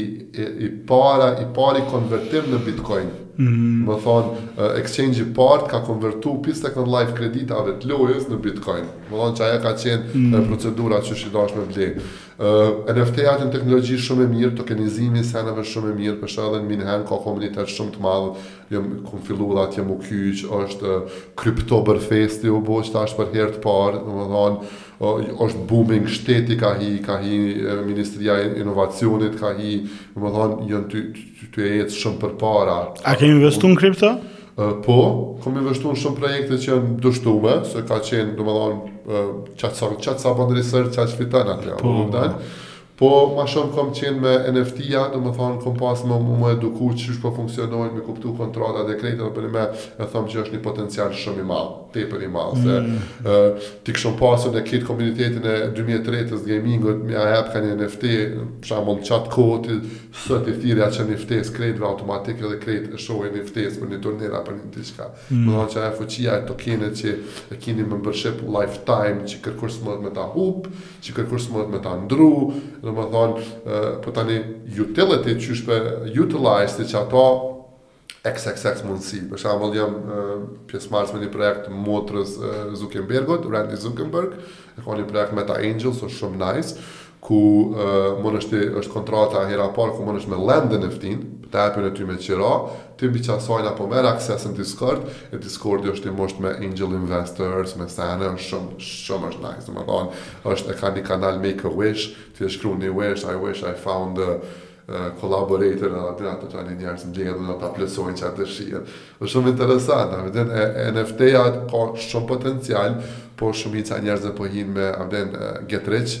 i para i pari konvertim në Bitcoin domethonë exchange i parë ka konvertu pi Second Life kreditave të lojës në Bitcoin domethonë qaja ka qenë procedura qysh u dasht me ble NFT-at janë teknologji shumë e mirë tokenizimi i seneve shumë e mirë për shembull edhe në Minhen ka komunitet shumë të madh Unë kom fillu edhe atje m'u kyç, është Kryptoberfesti u bo qetash për herë të parë, domethonë, është booming, shteti ka hi, ka hi Ministria e Inovacionit, ka hi, domethonë, janë tu, tu, tu ecë shumë përpara. A ke investu në krypto? Po, kom investu në shumë projekte që janë dështume, se ka qenë, domethonë, qaq sa, qaq sa bon research, qaq fiton atje, po, po, po. Po ma shumë kom qenë me NFT-ja, domethënë kom pas me u eduku qysh po funksionojnë, me kuptu kontratat e krejta dhe përnime thom që është një potencial shumë i madh, tepër i madh, se t'i kishum pasur në krejt komunitetin e dy mijë e tretës gamingut me ja jep ka një NFT, për shembull në qat kohë ti sot i thirr ja çon një ftesë krejtve automatik edhe krejt e shohin një ftesë për një turnir apo një diçka. Domethënë qajo fuqia e tokenit që e ki ni membership lifetime që kërkush s'mund me ta hup, Që kërkush s'mundet me ta ndrru, domethënë, po tani utility qysh pe utilize ti qato XXX mundësi. Për shembull jam pjesëmarrës me një projekt të motrës Zuckerbergut, Randi Zuckerberg, e ka një projekt Meta Angels, është shumë nice, ku uh, munesh, është kontrata hera e parë, ku munesh me lend NFT-në, ta japi unë ty me qira, Ti mbi qat sign up po merr akses në Discord, e Discordi është i musht me Angel Investors, me sene, është shumë, shumë është nice, domethonë, është e ka një kanal Make a Wish, ti e shkru një wish, I wish I found the uh, collaborator, edhe disa njerëz mbledhen dhe ta plotsojnë qat dëshirë. Është shumë interesant, a pe din, NFT-ja ka shumë potencial, po shumica njerëzve po hinë me, a pe din, get rich,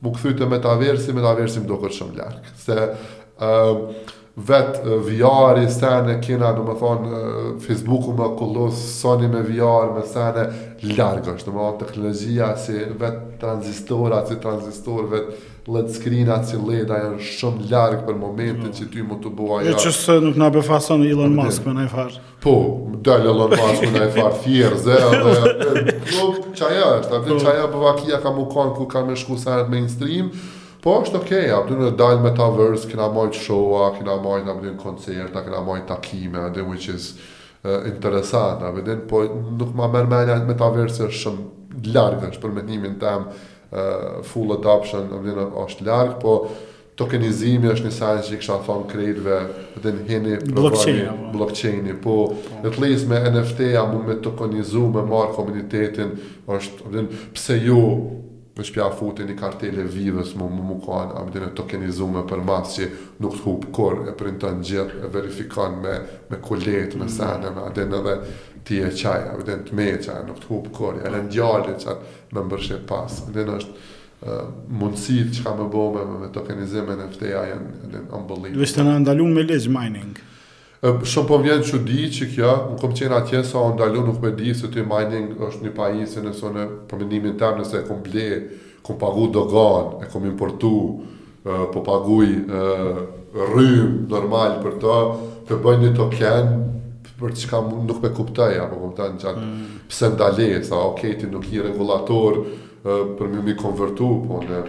M'u kthy te metaversi, metaversi më duket shumë larg, se ë vet VR-i sene kena, domethonë Facebooku me Oculus, Sony me VR, me sene larg është, domethonë teknologjia si vet tranzistorat, si tranzistor vet LED screenat si LED-a janë shumë larg për momentin që ty mund të bëj ajo. Jo që nuk na befason Elon Musk me naj farë. Po, me dalë Elon Musk me naj farë thjerrëze, dhe klub qaja është, atë po. qajo ban vaki ka m'u kanë kur ka me shku senet mainstream, po është okej, okay, a pe din dal metaverse, kena majt showa, kena majt a pe din koncerta, kena majt takime, dhe which is uh, interesant, a pe din, po nuk ma merr menja metaverse është shumë larg është për menimin tem, uh, full adoption, a pe din, është larg, po Tokenizimi është një sen që i kisha thonë krejtve a pe din hini provoni blockchaini, po at least me NFT-a mund me tokenizu me marrë komunitetin, është a pe din pse jo me shpja fute një kartelë vivës m'u m'u m'u kanë a pe din e tokenizume për masë që nuk të hup kurrë e printon gjithë e verifikon me me kuletë me sene a pe din edhe ti e qaj a pe din të meqa nuk të hup kurrë e në ndjallë që me më bërshë e pasë a pe din është Mundësitë çka me bo me me tokenizim e NFT-a janë unbelievable. Tash te na e ndalun me ligj mining. Shumë po më vjen çudi që kjo, unë kom qenë atje sa u ndalu nuk pe di se ty mining është një pajisje nëse unë për mendimin tem nëse e kom ble, kom pagu dogan, e kom importu, Po paguaj rrymë normal për to, të boj një token për çka nuk pe kuptoj a po kupton çat. Mm. Pse ndalet, se okay ti nuk ki rregullator për me m'i konvertu, po në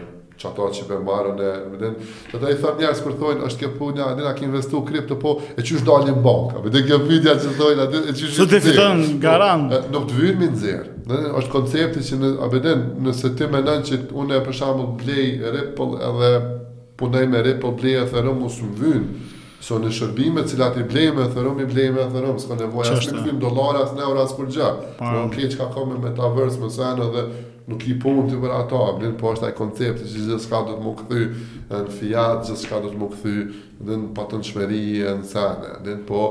qato që pe marr a pe din. Qeta e thonë njerëz kur thojnë, është kjo puna, a din a ki investu kripto, po e qysh dalin banka. A pe din kjo pytja që thojnë, e qysh... Së të fiton garant. Nuk të vyn me i nxjerr. Dhe është koncepti që a pe din nëse ti mendon që unë për shembull blej Ripple edhe punoj me Ripple, blej Ethereum unë s'më vyn. So në shërbime të cilat i blej me Ethereum, i blej me Ethereum, s'ka nevojë as me i kthy n'dollarë, as në euro, as kurgjë. Po unë ke çka ka me metaverse, me sene edhe nuk i punë ti për ata, mirëpo është ai koncepti që gjithçka do me kthy në fiat, gjithçka do me kthy në patundshmëri e në sene, mirëpo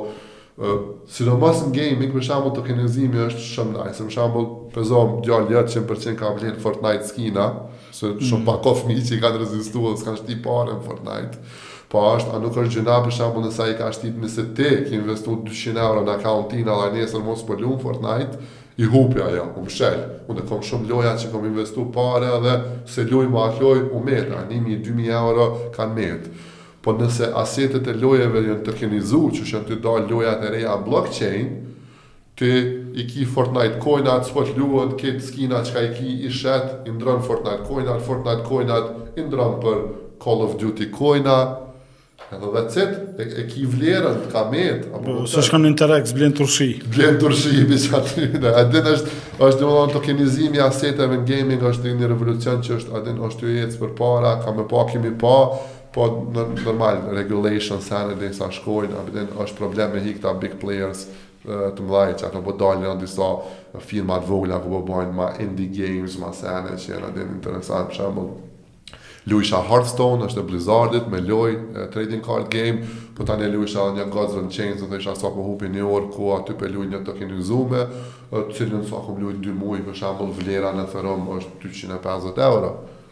Sidomos në gaming, për shembull tokenizimi është shumë nice, se për shembull, pezoj djali jot 100% ka ble Fortnite skina, se shumë pak ka fëmijë që i kanë rezistu dhe s'kanë shti pare në Fortnite. Po është, a nuk është gjynah për shembull nëse ai ka shti nëse ti ke investu 200 euro në akaunt edhe nesër mos po lun Fortnite, i hupi ajo, u mshël. Unë kam shumë loja që kam investu pare edhe s'e luj më atë lojë, u met, a 1000, 2000 euro kanë met. Po nëse asetet e lojeve janë tokenizu qysh janë tu dalë lojat e reja blockchain ti i ki fortnite coinat s'po të luhet ke skina çka i ki i shet i ndrron fortnite coinat fortnite coinat i ndrron për call of duty coina edhe that's it e ki vlerën të ka met po s'është kanë interes blen turshi blen turshi i bish aty në adin është është dhe domethënë tokenizimi aseteve në gaming është dhe një revolucion që është adin është tu ecë përpara ka me pa kemi pa Po normal regulation sene deri sa shkojnë a din është problem me hi këta big players të mëdhej që ato po dalin janë disa firma të vogla ku po bojnë ma indie games ma sene që janë adin interesant për shembull lujsha Hearthstone është e Blizzardit me loj trading card game, po tani lujsha një Gods Unchained, e thojsha sa po hupi një orë ku aty pe luj një tokenizume, të cilën sa kom luj 2 muaj për shembull vlera në forum është 250 euro.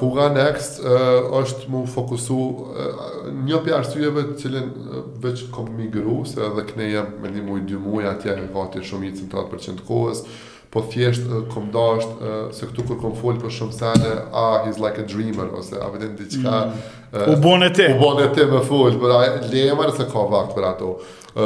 Fuga next është mu fokusu një prej arsyeve të cilën veç kom migru, se edhe knej jam me një muj, dy muj, atje e gati shumicën 80 përqind kohës, po thjesht kom dasht, se këtu kur kom folë për shumë sene, a, ah, he's like a dreamer, ose a vedin diqka... Mm. Uh, u bone te. U bone te me folë, për a, le ma s'e ka vakt për ato.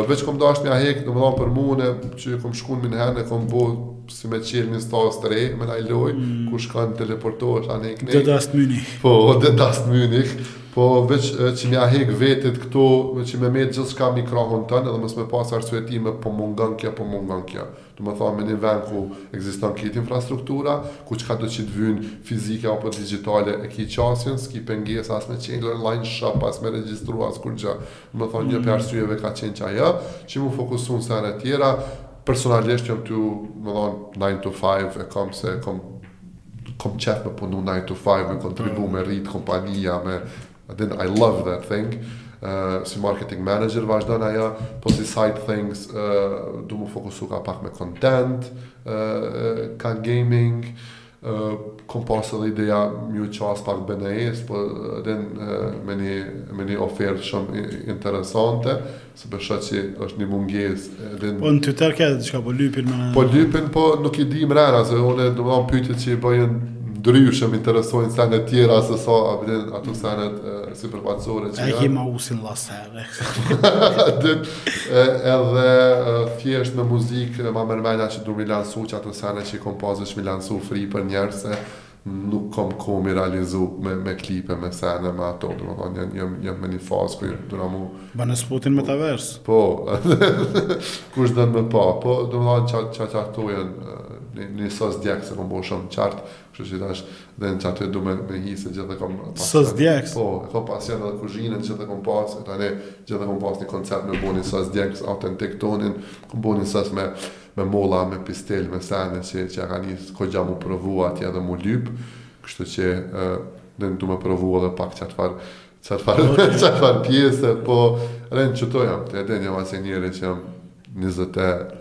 Veç kom dasht mja hek domethën për mu une që kom shku në Mynih e kom bo si me qenë një stas të re me naj loj mm. ku shkon teleportohet anej knej De ashtu Munich po de ashtu Munich po veç që mja hek vetit këto me që me me gjithçka me krahun ton edhe mos me pas arsyetime po mungon kjo po mungon kjo domethanë me një vend ku egziston kjo infrastruktura ku çkado që të vyn fizike apo digitale e ki qasjen s'ki pengesa as me qel online shop as me registru as kurgjë Domethënë një prej arsyeve ka qenë që ajo, që mu fokusu në sene tjera, personalisht jam tu, domethënë, 9 to 5 e kam se kam kom qef me punu 9 to 5, me kontribu, me rrit kompania, me, a din, I love that thing, uh, si marketing manager vazhdon ajo, po si side things, uh, du mu fokusu nga pak me content, uh, kah gaming, Kom pas edhe idenë me ju qas pak BNI-së, po a din me ni, me ni ofertë shumë interesante, sepse e shoh që është një mungesë a din. Po në Twitter ke diçka, po lypin me... Po lypin, po nuk i di mrena, se unë domethanë pyetjet që i bëj ndryshe m'interesojnë sene tjera sesa a din ato senet sipërfaqësore që janë. E ki mausin llastër. edhe thjesht me muzikë ma merr menja që du mi lansu qato sene që i kom pasë që mi lansu fri për njerëz se nuk kom kohë mi realizu me, me klipe, me sene, me ato domethonë jam, jam, jam me një fazë ku jam dura mu Ba në sputin me tavers Po, kush don me pa, po domethonë që që që ato janë një, një sos djeks e kom bo shumë qartë Kështu që tash edhe në qato du me me hi se gjithë kam pas. Sos djeks. Po, e kam pasion edhe kuzhinën gjithë kam pas, e tani gjithë kam pas një koncept me bo një sos djeks autentik tonin, kom bo një sos me me molla, me pistel, me sene që që ka nis kogja mu provu atje dhe mu lyp. Kështu që ë edhe du me provu edhe pak qatfar qatfar qatfar pjesë, po rën çto jam, te den jam asnjëri që jam 20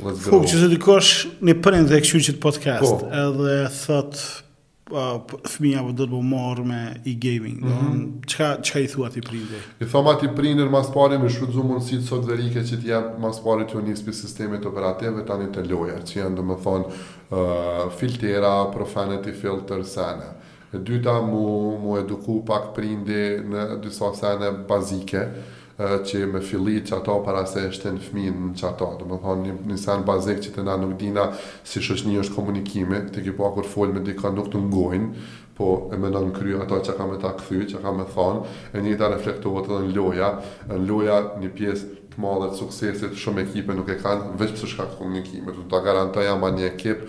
Let's go. Fuk, që se dikush një prind e kqyr qit podcast, po. edhe thot, uh, fëmija po do mu marrë me e-gaming, mm -hmm. çka, çka i thu atij prindër? I thom atij prindër mas pari me shfrytzu mundësit softverike që ti jep mas pari tu nis pi sistemit operativ e tani te loja, që janë domethonë uh, filtera, profanity filter, sene. E dyta mu mu eduku pak prindi në disa sene bazike që me fillit qato para se e shtin fëmin në qato domethonë një një sen bazik që te na nuk dina si shoqni është komunikimi ti e ke pa kur fol me dikë nuk të ngojn po e menon në kry ato ça ka me ta kthy ça ka me than e njëjta reflektohet edhe në loja në loja një pjes të madhe të suksesit shum ekipe nuk e kan veç për shkak të komunikimit un ta garantoj ama një ekip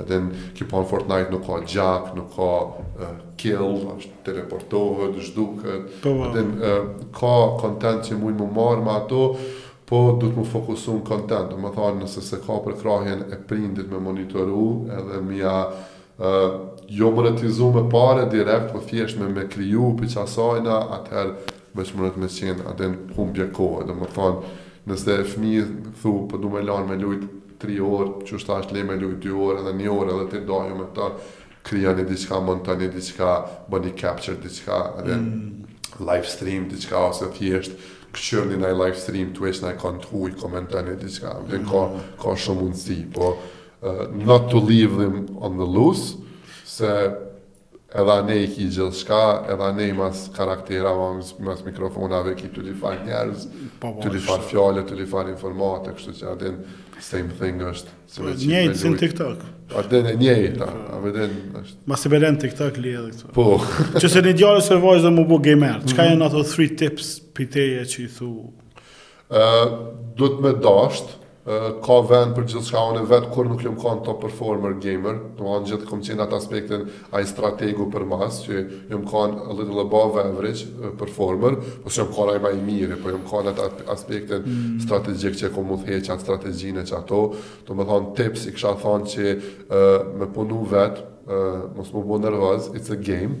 Edhe në ke pa në Fortnite nuk ka gjak, nuk ka uh, kill, veç teleportohet, zhduket. Po, po. A din uh, ka content që mujnë mu marrë me ato, po duhet mu fokusu në content. Domethonë, nëse se ka përkrahjen e prindit me monitoru, edhe me ja uh, jo monetizu me pare direkt, po thjesht me me kriju pi qasajna, atëherë veç munet me qenë, a din humbje kohe. Domethonë, nëse fminë, thu, po du me lanë me lujtë, Tri orë, qysh thashë le me lujtë dy orë edhe një orë edhe ti daju me ta krijoni diçka, montoni diçka, bëni capture diçka edhe live stream diçka ose thjesht këqyrni naj live stream Twitch naj kon t'huaj komentoni diçka. Dhe ka ka shumë mundësi, po uh, not to leave them on the loose se Edhe ne i ki gjithçka edhe ne i mas karakterave i mas mikrofonave ki turlifar njerz turlifar fjale turlifar informate kështu që a din same thing është se me qit me lujt tiktok a din e njejta a din është mas i belen tiktok li edhe këtu po që se një djalë ose vajzë do mu bo gamer çka janë ato 3 tips pi teje që i thu Duhet me dashtë, ka vend për gjithçka, unë vetë kurrë nuk jam kanë top performer gamer, domethënë gjithë kam qenë atë aspektin ai strategu për mas që jam kanë a little above average performer, po s'jam kanë ai ma i miri, po jam kanë atë aspektin mm. strategjik që kam udhëheq atë strategjinë që ato, domethënë tips i kisha thënë që uh, me punu vetë, uh, mos m'u bo nervoz, it's a game,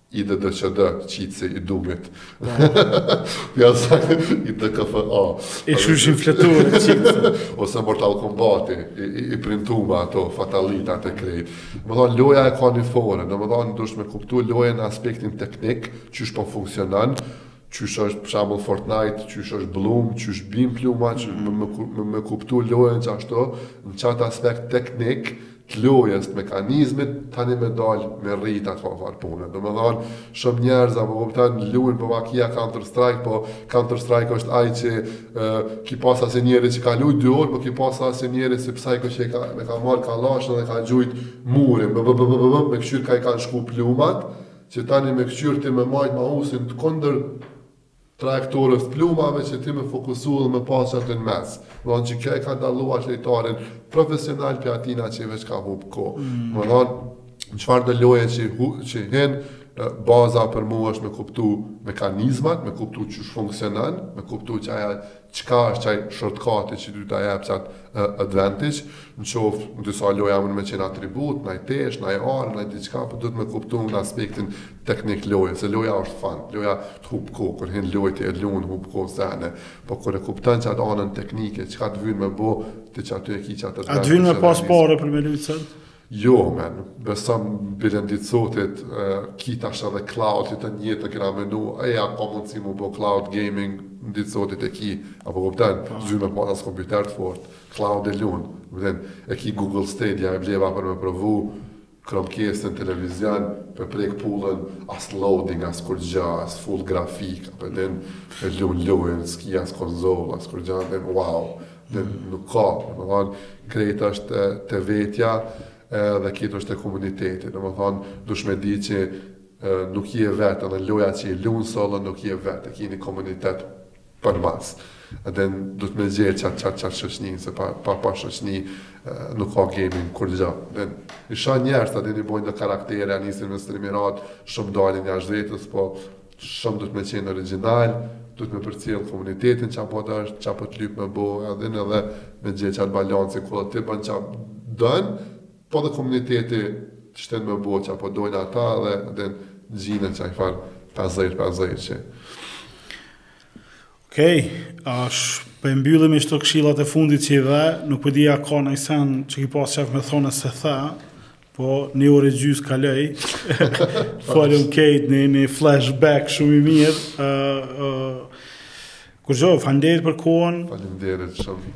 IDDQD, cheats-i i Doom-it. Ja saktë IDKFA. E mbushshin fletore cheats-i. Ose Mortal Kombat i printume ato fatalitat krejt. Domethënë loja e ka një fore, domethënë duhet me kuptu lojën në aspektin teknik, qysh po funksionon, qysh është për shembull Fortnite, qysh është bloom, qysh bin plumat, qysh me kuptu lojën ashtu, në qat aspekt teknik, të lojës, të mekanizmit, tani me dal me rrit atëfarë pune. Domethënë, shumë njerëz a po kupton, luajnë bo vaki Counter Strike, po Counter Strike është ai që ki pas asi njeri që ka lujt dy orë, po ki pas asi njeri si p.sh. ai që e ka marr kallashën dhe ka gjujt murin, bë bë bë bë bë me kqyr ka i kanë shku plumat, që tani me kqyr ti me majt mausin të kundër Trajektores plumave që ti me fokusu edhe me pas aty në mes. Domethënë që kjo e ka dallu qat lojtarin profesional prej atina që veç ka hup kohë. Domethënë në çfarëdo loje që që hin baza për mua është me kuptu mekanizmat, me kuptu qysh funksionon, me kuptu qaj Çka është qaj shortcut-i që ty ta jep qat advantage, n'qoftë n'disa loja mund me qenë atribut, naj teshë, naj armë, naj diçka, po duhet me kuptu n'aspektin teknik loje, se loja është fun, loja t'hup kohë, kur hin n'lojë ti e lun, hup kohë sene, po kur e kupton qat anën teknike, çka t'vyn me bo, ti qaty e ki qat advantage-in e realizmit. A t'vyn me pas pare për me lujt sot? Jo more nuk besoj, bile n'ditë t'sotit ki tash edhe cloud që ti, ne e kena menu e a ka mundësi mu bo cloud gaming n'ditë t'sotit e ki a po kupton s'vyn me pas as kompjuter të fort cloud e lun pe din e ki Google Stadia e bleva për me provu Chromecastin televizion pe prek pullën as loading as kurgja as full grafik pe din e lun lojën s'ki as konzol as kurgja wow Edhe nuk ka, domethënë krejt është te vetja edhe këtu është te komuniteti, domethënë dush me ditë që nuk je vetë edhe loja që i lun solo-n nuk je vetë, e ki një komunitet përmas, edhe duhet me gjetë qat qat qat shoqninë se pa pa pa shoqni nuk ka gaming kurrgjo, edhe i shoh njerëz edhe i bojnë do karaktere, ia nisin me strimirat, shumë dalin jashtë vetës, po Shumë duhet me qenë original, duhet me përcjellë komunitetin qa po don, qa po të lypë me bo, e din edhe me gjetë qat balanc, ku dhe ti bën qa don, po dhe komuniteti të shtenë me bo qa po dojnë ata edhe, e din, gjinet qaj farë 50-50 që. Okej, e po e mbyllim me kto këshillat e fundit që i dhe, nuk po di a ka naj sen që ki pas qef me thonë s'e the, po një orë gjys kaloi. Folëm krejt një flashback shumë i mirë. Ë uh, uh, kurgjo, faleminderit për kohën. Faleminderit shumë.